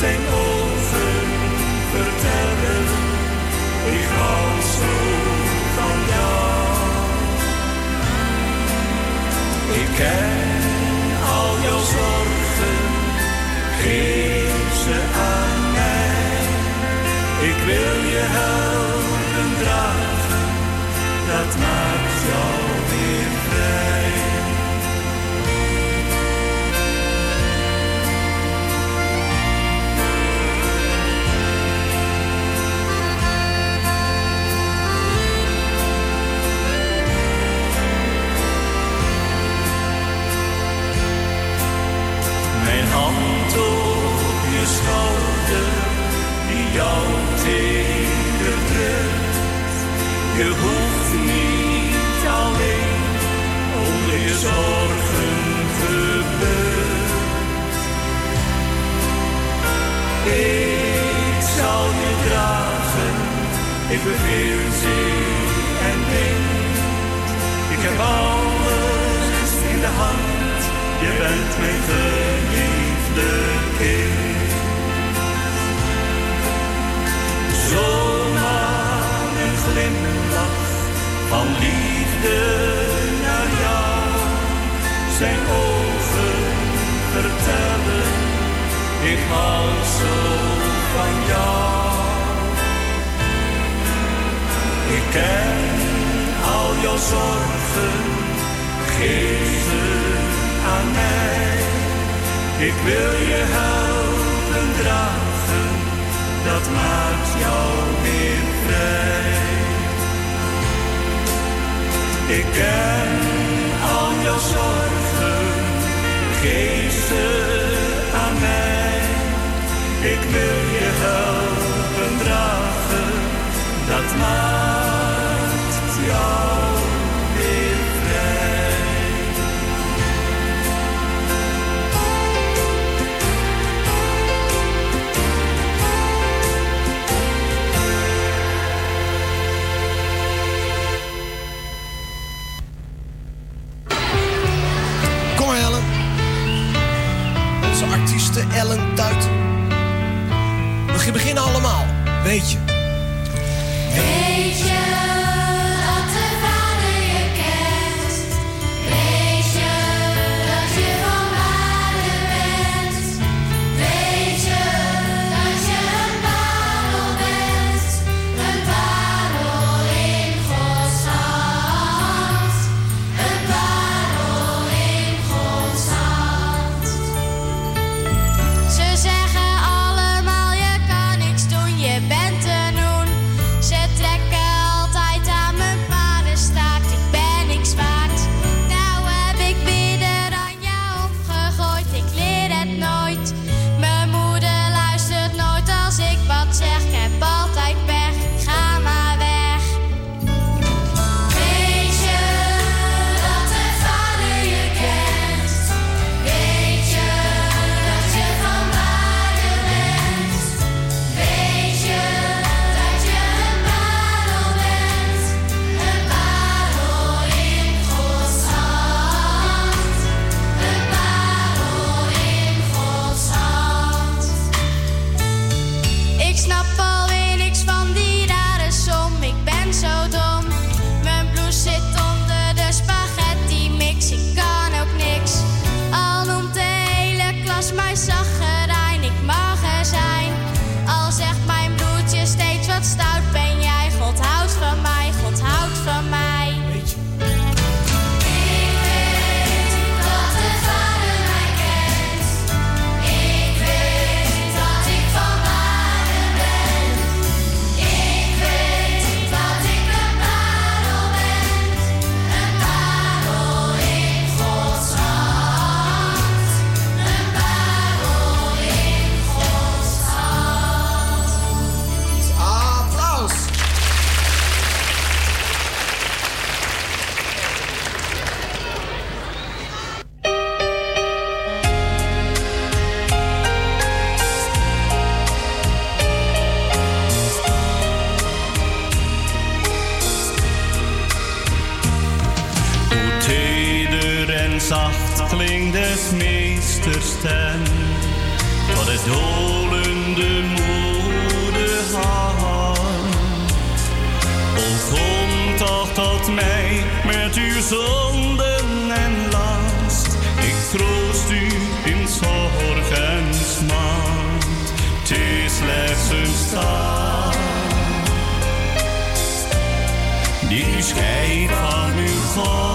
Zijn ogen vertellen, ik hou zo van jou. Ik ken je helpen dragen, dat maakt jou weer vrij. Mijn hand op je schouder, die jou Je hoeft niet alleen onder je zorgen gebukt. Ik zal je dragen, ik beveel zee en wind. Ik heb alles in de hand, je bent mijn geliefde kind. Van liefde naar jou. Zijn ogen vertellen, ik hou zo van jou. Ik ken al jouw zorgen, geef ze aan mij. Ik wil je helpen dragen, dat maakt jou weer vrij. Ik ken al jouw zorgen, geef ze aan mij. Ik wil je helpen dragen, dat maakt artieste Ellen Tuit. We beginnen allemaal, weet je. Weet je die van u komt.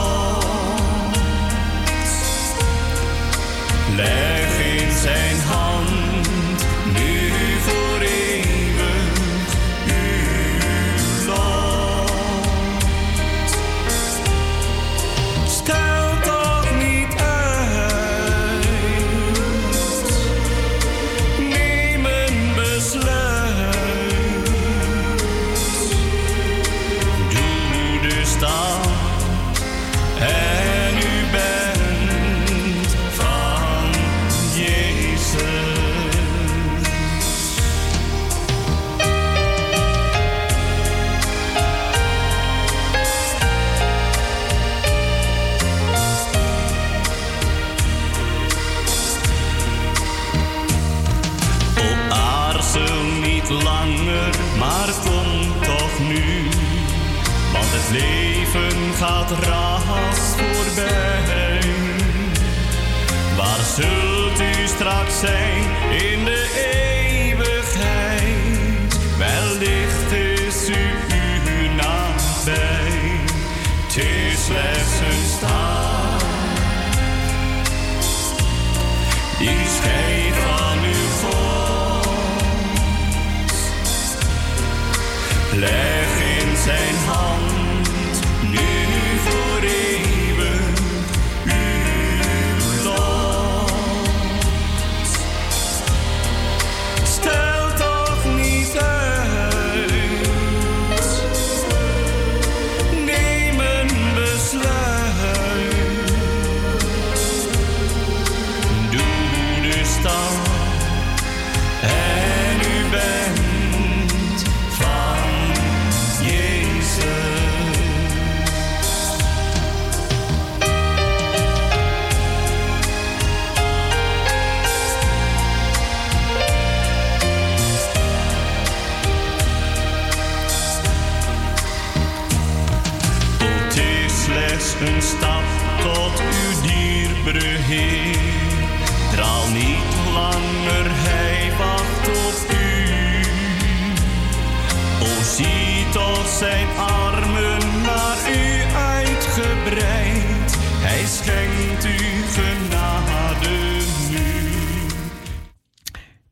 dat ras voorbij. Waar zult u straks zijn in de eeuw?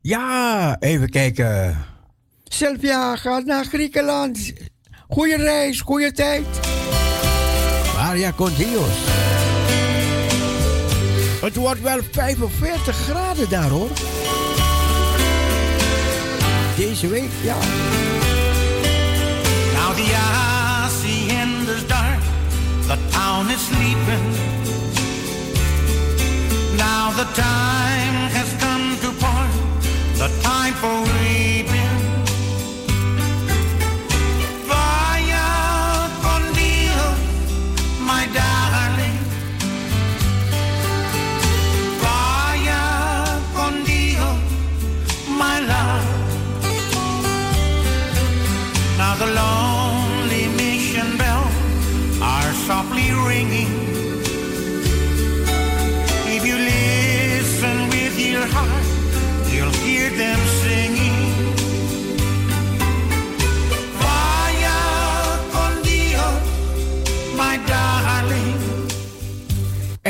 Ja, even kijken. Sylvia gaat naar Griekenland. Goeie reis, goede tijd. Maria Contios. Het wordt wel 45 graden daar hoor. Deze week, ja. Now the de dark, the town is sleeping. Now the time has come. for weeping.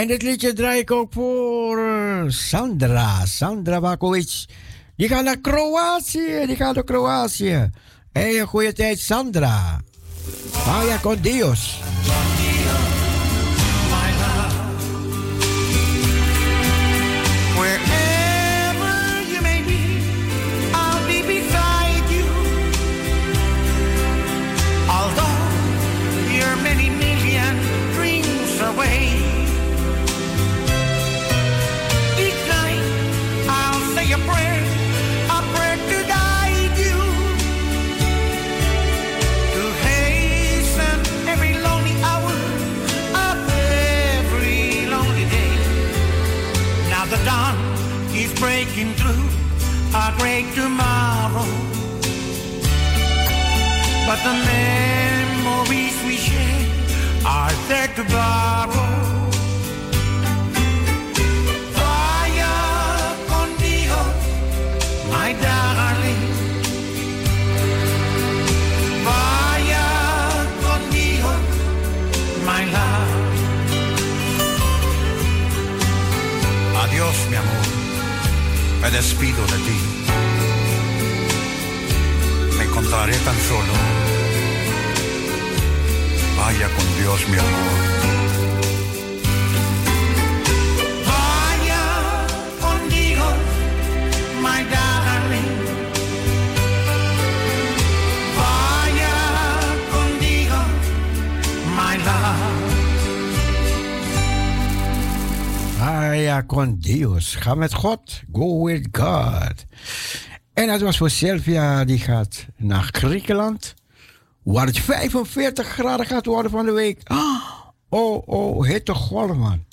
En dit liedje draai ik ook voor eh, Sandra, Sandra Bakovic. Die gaat naar Kroatië, die gaat naar Kroatië. Hé, een goede tijd, Sandra. Vaya con Dios. break tomorrow. But the memories we share are there to borrow. Fire con Dio, my darling. Vaya con Dio, my love. Adiós, mi amor. me despido de ti. Me encontraré tan solo. Vaya con Dios, mi amor. Vaya contigo, my darling. Vaya contigo, my love. Ah ja, con Dios. Ga met God. Go with God. En dat was voor Sylvia, die gaat naar Griekenland. Waar het 45 graden gaat worden van de week. Oh, oh, hitte golf, man.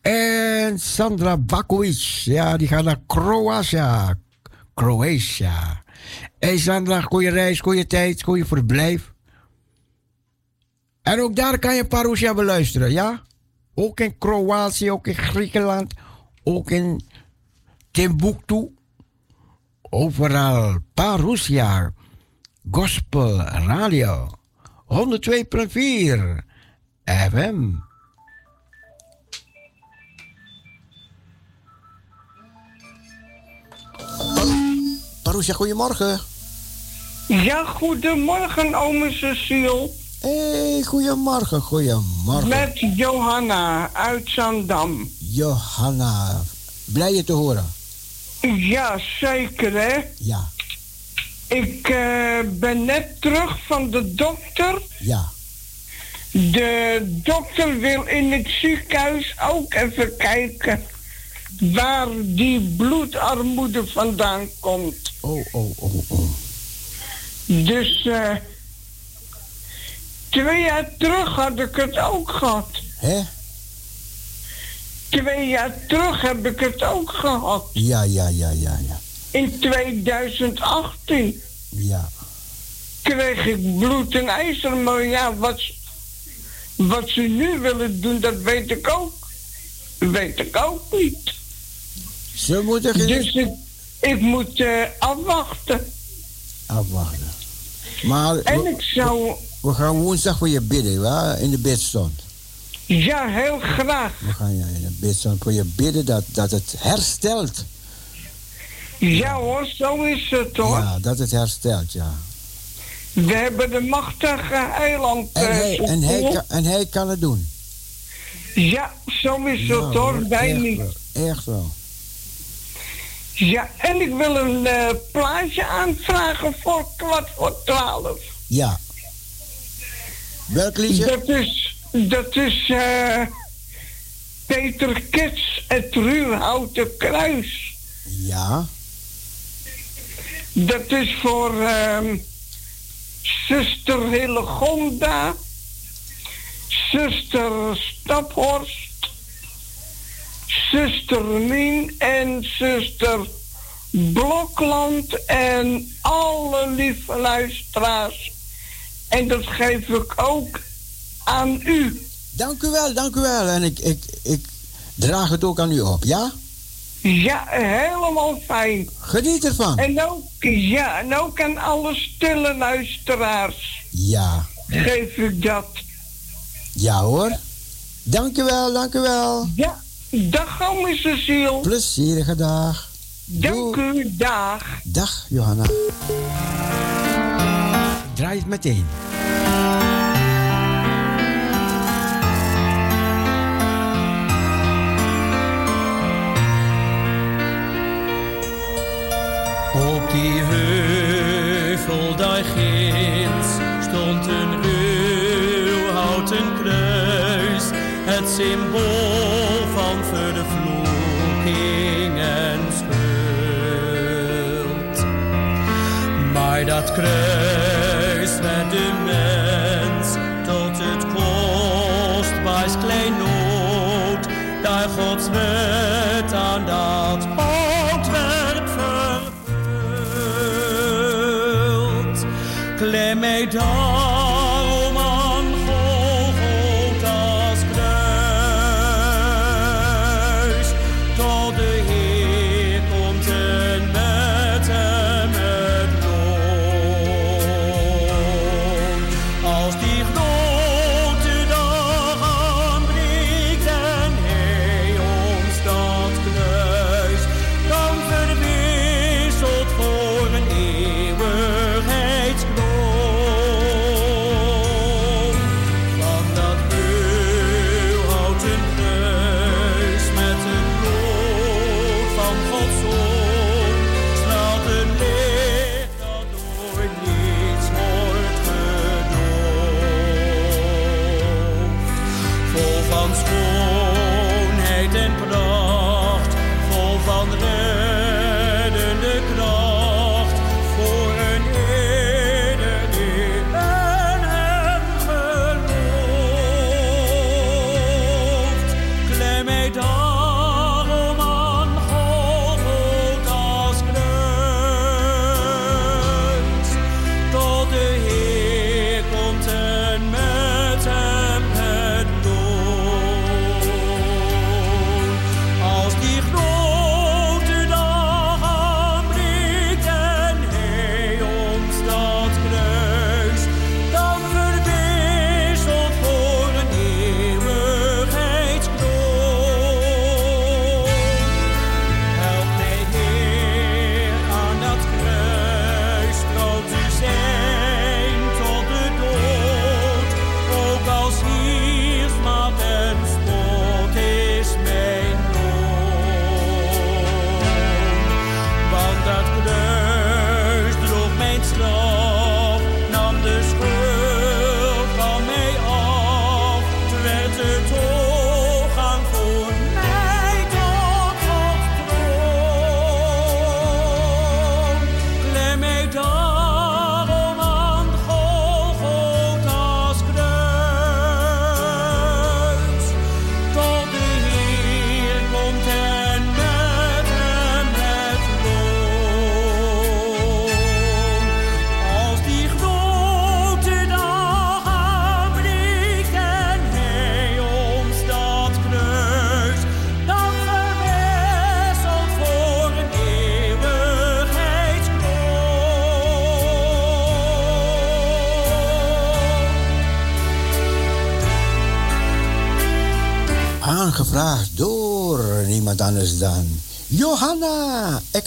En Sandra Bakovic, ja, die gaat naar Kroatia. Kroatia. Hey Sandra, goede reis, goede tijd, goede verblijf. En ook daar kan je Parousia beluisteren, ja? Ook in Kroatië, ook in Griekenland, ook in Timbuktu. Overal Parousia Gospel Radio 102.4 FM. Parousia, goedemorgen. Ja, goedemorgen, ome Cecile. Hey, goedemorgen, goedemorgen. Met Johanna uit Zandam. Johanna, blij je te horen. Ja, zeker hè. Ja. Ik eh, ben net terug van de dokter. Ja. De dokter wil in het ziekenhuis ook even kijken waar die bloedarmoede vandaan komt. Oh, oh, oh, oh. Dus eh, twee jaar terug had ik het ook gehad. Hè? Twee jaar terug heb ik het ook gehad. Ja, ja, ja, ja, ja. In 2018 Ja. kreeg ik bloed en ijzer. Maar ja, wat, wat ze nu willen doen, dat weet ik ook. Weet ik ook niet. Ze moeten geen... Dus ik, ik moet eh, afwachten. Afwachten. Maar En ik zou... we gaan woensdag voor je bidden, waar in de bidstond. Ja, heel graag. We gaan bidstond voor je bidden dat, dat het herstelt. Ja hoor, zo is het hoor. Ja, dat het herstelt, ja. We hebben de machtige eiland. En eh, hij, en hij, kan, en hij kan het doen. Ja, zo is het Ja, hoor, wij echt niet. wel, Echt wel. Ja, en ik wil een eh, plaatje aanvragen voor kwart voor twaalf. Ja. Welk liedje? Dat is, dat is eh, Peter Kets, het Ruurhouten Kruis. Ja. Dat is voor ehm, zuster Hillegonda, zuster Staphorst, zuster Mien en zuster Blokland en alle lieve luisteraars. En dat geef ik ook aan u. Dank u wel, dank u wel. En ik, ik, ik draag het ook aan u op, ja? Ja, helemaal fijn. Geniet ervan. En ook, ja, en ook aan alle stille luisteraars Ja. geef ik dat. Ja hoor. Dank u wel, dank u wel. Ja, dag ome Cecile. Plezierige dag. Dank u, dag. Dag Johanna. Draai het meteen. Die heuvel daar ginds stond een eeuwhouten kruis, het symbool van vervloeking en schuld. Maar dat kruis werd de mens tot het kostbaarst kleinood, daar Gods wet dawn.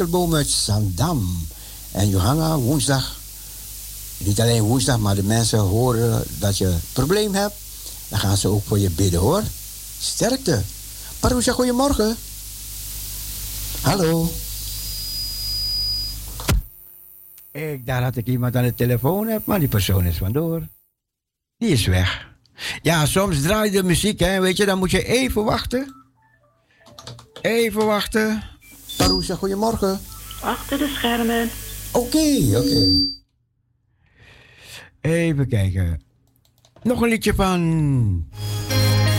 Westerboom uit Zandam. En Johanna, woensdag, niet alleen woensdag, maar de mensen horen dat je een probleem hebt. Dan gaan ze ook voor je bidden hoor. Sterkte. Paroesja, goedemorgen. Hallo. Ik dacht dat ik iemand aan de telefoon heb, maar die persoon is vandoor. Die is weg. Ja, soms draai je de muziek, hè. Weet je, dan moet je even wachten. Even wachten. Taroesja, goedemorgen. Achter de schermen. Oké, oké. Even kijken. Nog een liedje van.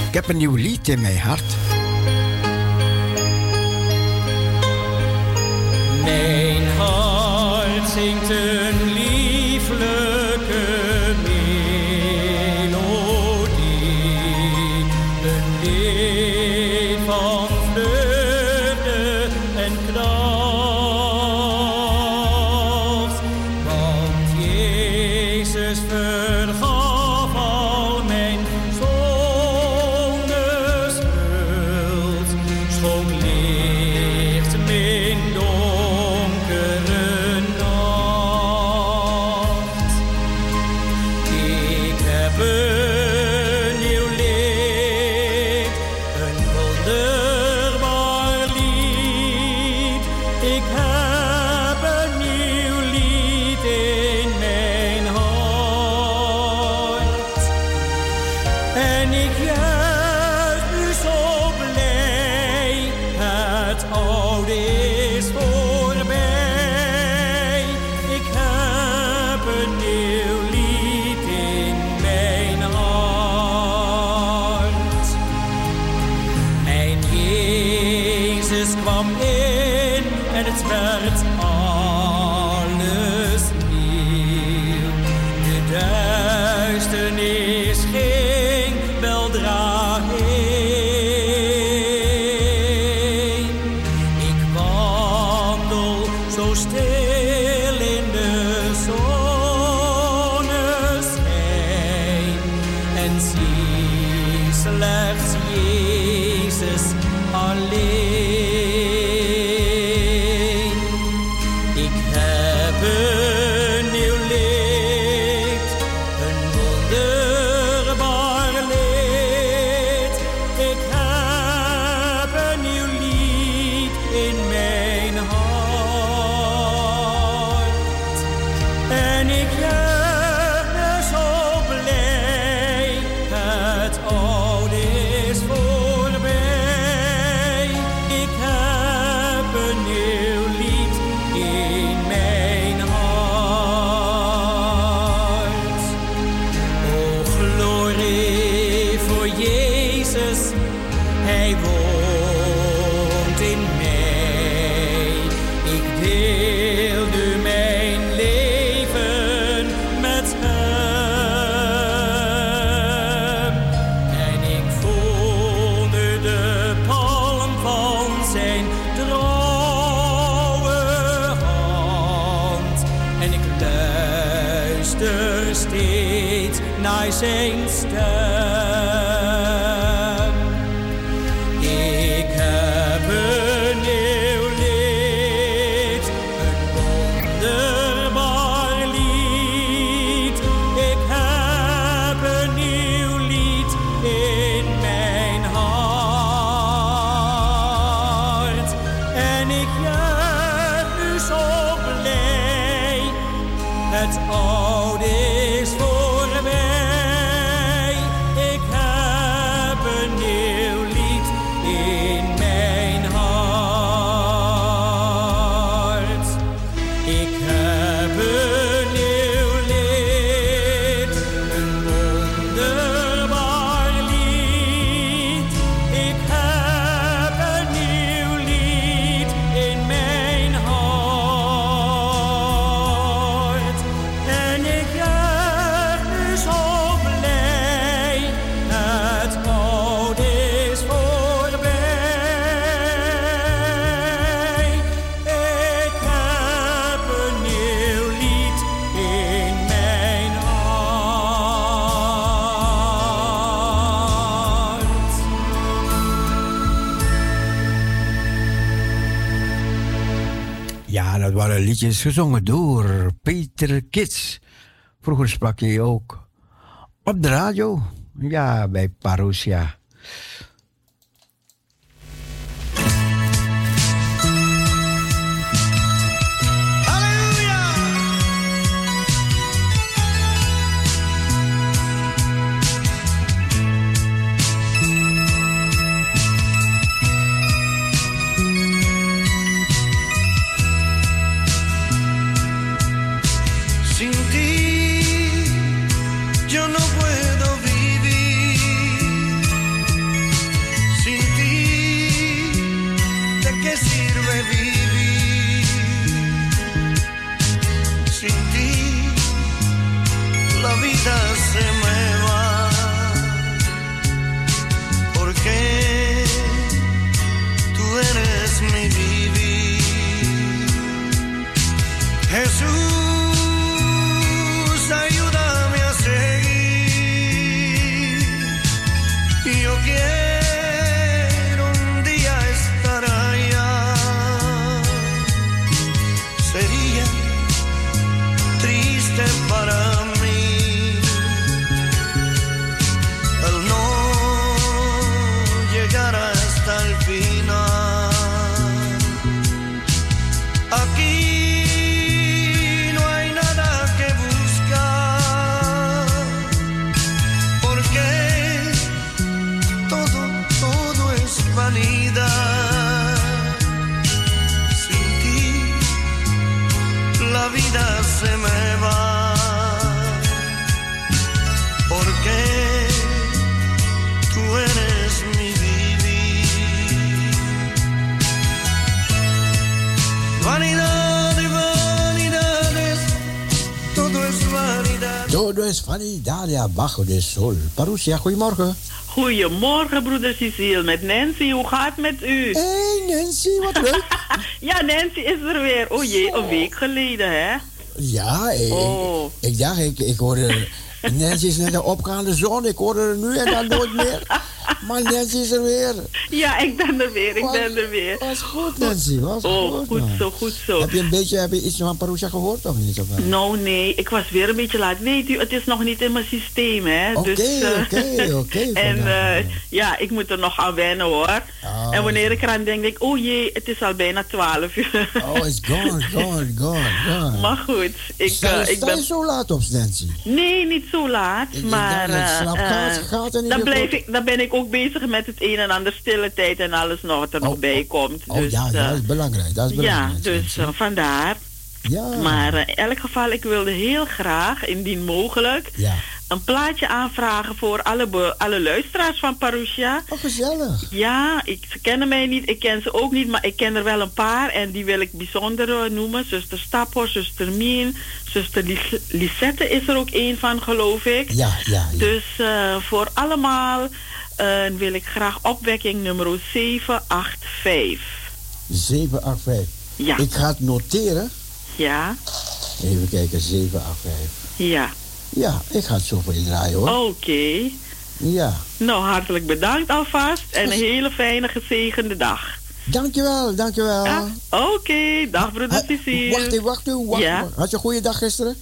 Ik heb een nieuw lied in mijn hart. Mijn hart zingt een Waren liedjes gezongen door Peter Kits. Vroeger sprak hij ook op de radio. Ja, bij Parousia. Bajo de sol. Parousia, goedemorgen. Goedemorgen, broeder Cecile, met Nancy. Hoe gaat het met u? Hey Nancy, wat leuk. ja, Nancy is er weer. O jee, een week geleden, hè? Ja, ik, Oh. ik, ik dacht, ik, ik hoorde... Nancy is net een opgaande zon. Ik hoorde er nu en dan nooit meer. Maar Nancy is er weer. Ja, ik ben er weer, ik ben er weer. Was goed, Nancy. Was oh, goed, zo, goed zo. Heb je een beetje heb je iets van Parousia gehoord of niet? Of, eh? Nou, nee, ik was weer een beetje laat. Weet u, het is nog niet in mijn systeem, hè? Oké, dus, eh, oké, oké, en eh, ja, ik moet er nog aan wennen, hoor. en wanneer ik eraan denk, denk ik, oh jee, het is al bijna 12 uur. Oh, it's gone, gone, gone, gone. maar goed, ik, Sta, ik sta je ben... zo laat op, Nancy? Nee, niet zo laat, maar... eh, gaat er niet dan, blijf ik, dan ben ik ook bezig met het een en ander stille tijd en alles nog wat er nog bij komt. Oh dus, ja, eh, dat is belangrijk. Dat is ja, dus eh, vandaar. Ja. Maar eh, in elk geval, ik wilde heel graag, indien mogelijk, Ja. een plaatje aanvragen voor alle, alle luisteraars van Parousia. Oh, gezellig. Ja, ik, ze kennen mij niet, ik ken ze ook niet, maar ik ken er wel een paar en die wil ik bijzonder noemen. Zuster Stappor, zuster Mien, zuster Lis- Lisette is er ook één van, geloof ik. Ja, ja, ja. Dus voor allemaal eh, wil ik graag opwekking nummer 785. 785. Ja. Ik ga het noteren. Ja, Even kijken, 785. Ja. Ja, ik ga het zo voor je draaien hoor. Oké. Ja. Nou, hartelijk bedankt alvast en een hele fijne, gezegende dag. Dankjewel, dankjewel. Ja? Oké, dag broeder Cecile. Wacht even, wacht even. Wacht, Ja. wacht. Had je een goede dag gisteren?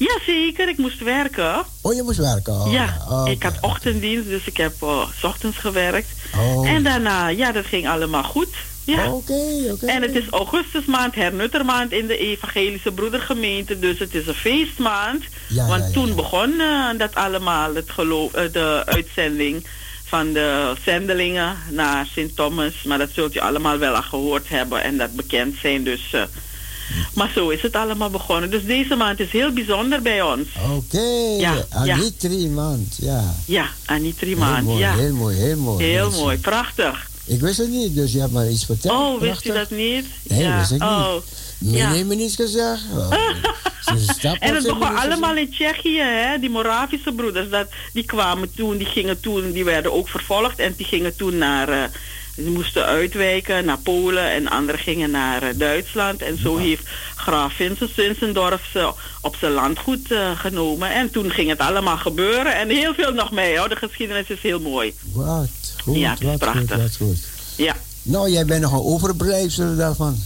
Ja, zeker. Ik moest werken. Oh, je moest werken? Oh, ja, ik had ochtenddienst, dus ik heb eh, s ochtends gewerkt. Oh. En daarna, ja, dat ging allemaal goed. Ja. Oké, oké. En het is augustusmaand, hernuttermaand in de evangelische broedergemeente. Dus het is een feestmaand. Ja, want ja, toen begon eh, dat allemaal, het geloof, eh, de uitzending van de zendelingen naar Sint Thomas. Maar dat zult u allemaal wel al gehoord hebben en dat bekend zijn. Dus, maar zo is het allemaal begonnen. Dus deze maand is heel bijzonder bij ons. Oké, Ja, ja. Anitri maand, ja. Ja, Anitri Heel maand. mooi, ja. heel mooi, heel mooi. Heel mooi, prachtig. Ik wist het niet, dus je hebt maar iets verteld. Oh, wist u Prachtig. dat niet? Nee, ja. wist ik niet. Oh. Nee, ja. me niets gezegd. Oh. En het begon allemaal in Tsjechië, hè? Die Moravische broeders, dat, die kwamen toen, die gingen toen, die werden ook vervolgd en die gingen toen naar, eh, die moesten uitwijken naar Polen en anderen gingen naar eh, Duitsland. En zo heeft graaf Vincent Zinzendorf ze op zijn landgoed eh, genomen. En toen ging het allemaal gebeuren en heel veel nog mee, hoor. De geschiedenis is heel mooi. Wat goed, Ja, het is wat prachtig. goed, wat goed. Ja, Nou, jij bent nog een overblijfsel daarvan.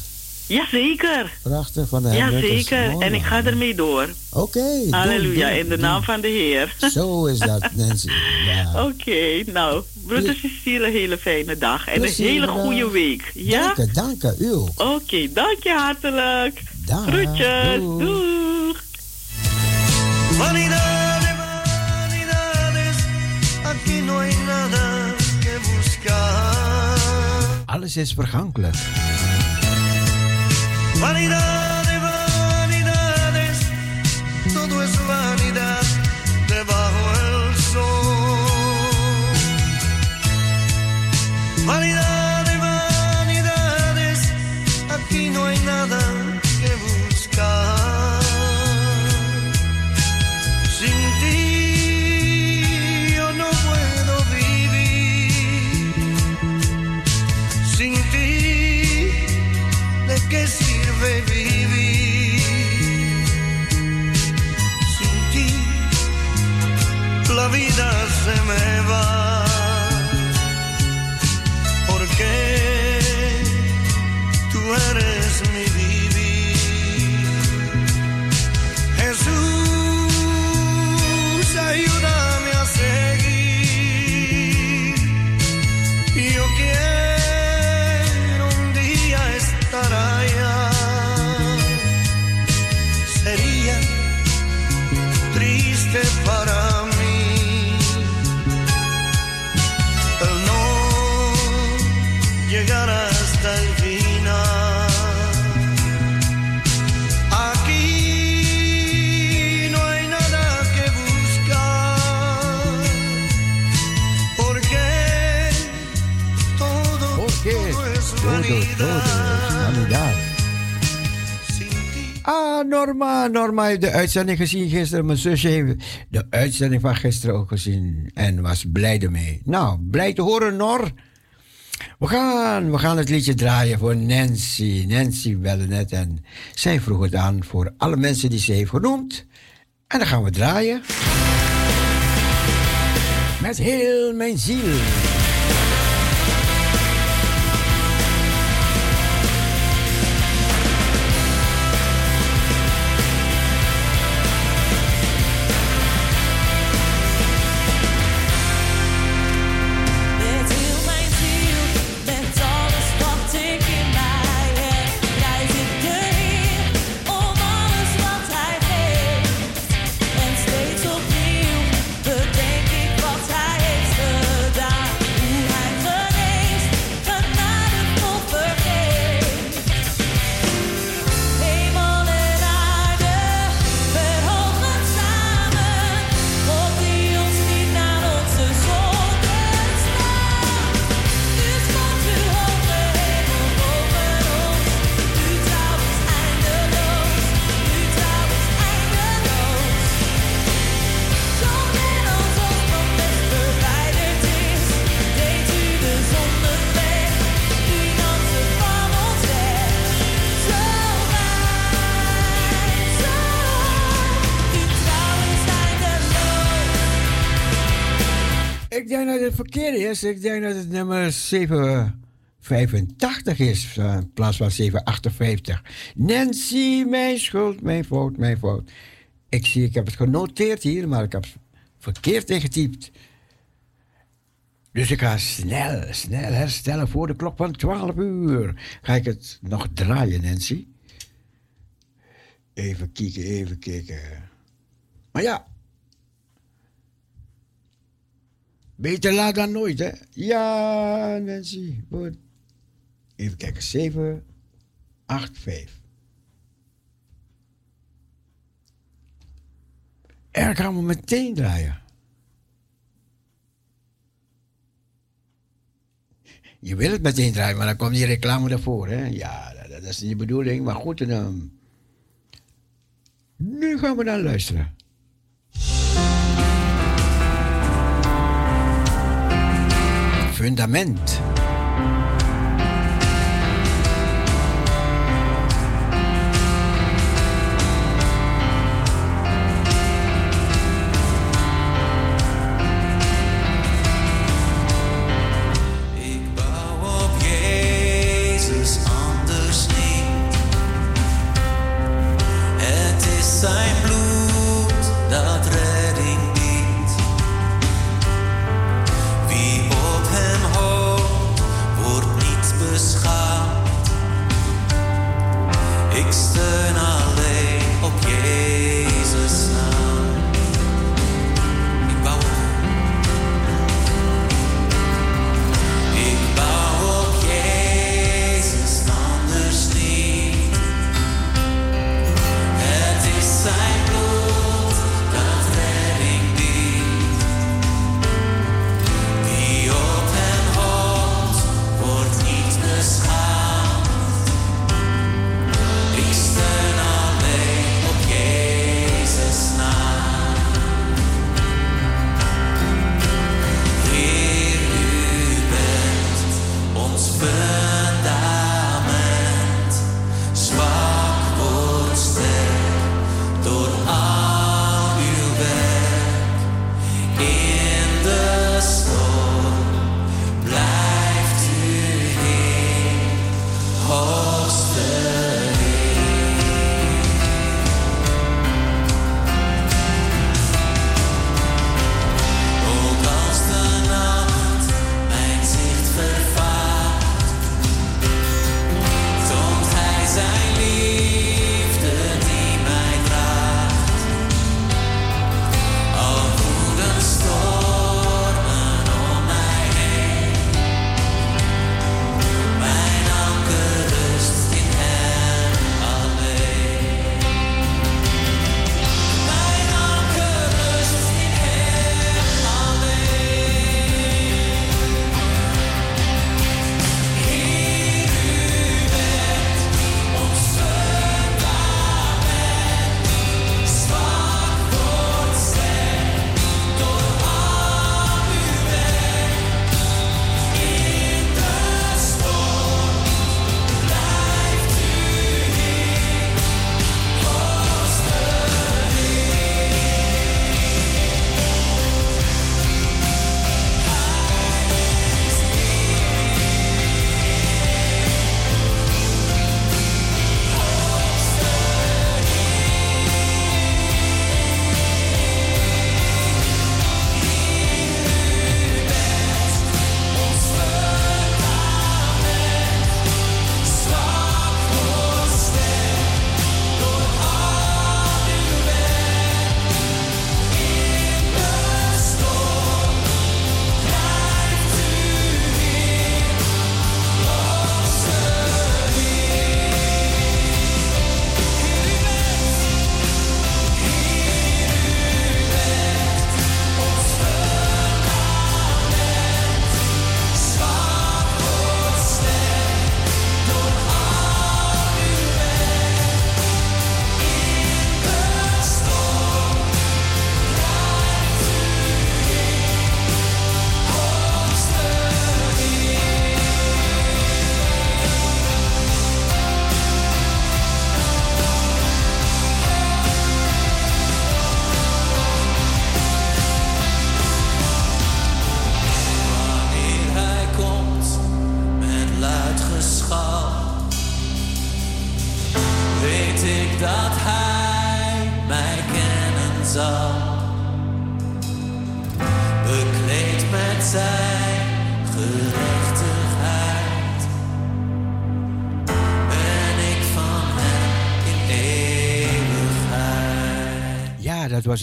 Jazeker. Prachtig van de Ja, Hendrikkers. zeker. Mooi, En ik ga ermee door. Oké. Halleluja, in de naam van de Heer. Zo is dat, Nancy. Ja. Oké, nou, broeder Cecile, een hele fijne dag en Plezier, een hele bedankt. goede week. Ja? Dank je, dank je, u ook. Oké, dank je hartelijk. Dag. Groetjes, Doeg. doeg. Alles is vergankelijk. Money Norma, Norma heeft de uitzending gezien gisteren. Mijn zusje heeft de uitzending van gisteren ook gezien en was blij ermee. Nou, blij te horen, Nor. We gaan, we gaan het liedje draaien voor Nancy. Nancy belde net en zij vroeg het aan voor alle mensen die ze heeft genoemd. En dan gaan we draaien. Met heel mijn ziel. Is. Ik denk dat het nummer 785 is eh, in plaats van 758. Nancy, mijn schuld, mijn fout, mijn fout. Ik zie, ik heb het genoteerd hier, maar ik heb het verkeerd ingetypt. Dus ik ga snel, snel herstellen voor de klok van 12 uur. Ga ik het nog draaien, Nancy? Even kijken, even kijken. Maar ja. Beter laat dan nooit, hè? Ja, Nancy. Goed. Even kijken. 7, 8, 5. Er gaan we meteen draaien. Je wil het meteen draaien, maar dan komt die reclame ervoor, hè? Ja, dat, is niet de bedoeling, maar goed. Dan, nu gaan we dan luisteren. Fundament. stars.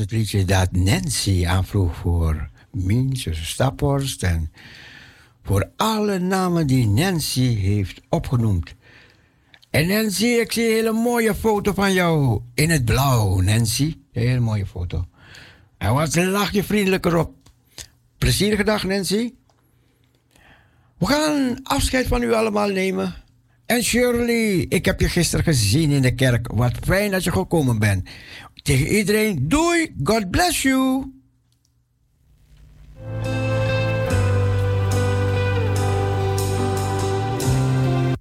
Het liedje dat Nancy aanvroeg voor Mien, zuster Staphorst en voor alle namen die Nancy heeft opgenoemd. En Nancy, ik zie een hele mooie foto van jou in het blauw, Nancy. Een hele mooie foto. En wat lach je vriendelijker op. Plezierige dag, Nancy. We gaan afscheid van u allemaal nemen. En Shirley, ik heb je gisteren gezien in de kerk. Wat fijn dat je gekomen bent. Tegen iedereen, doei, God bless you.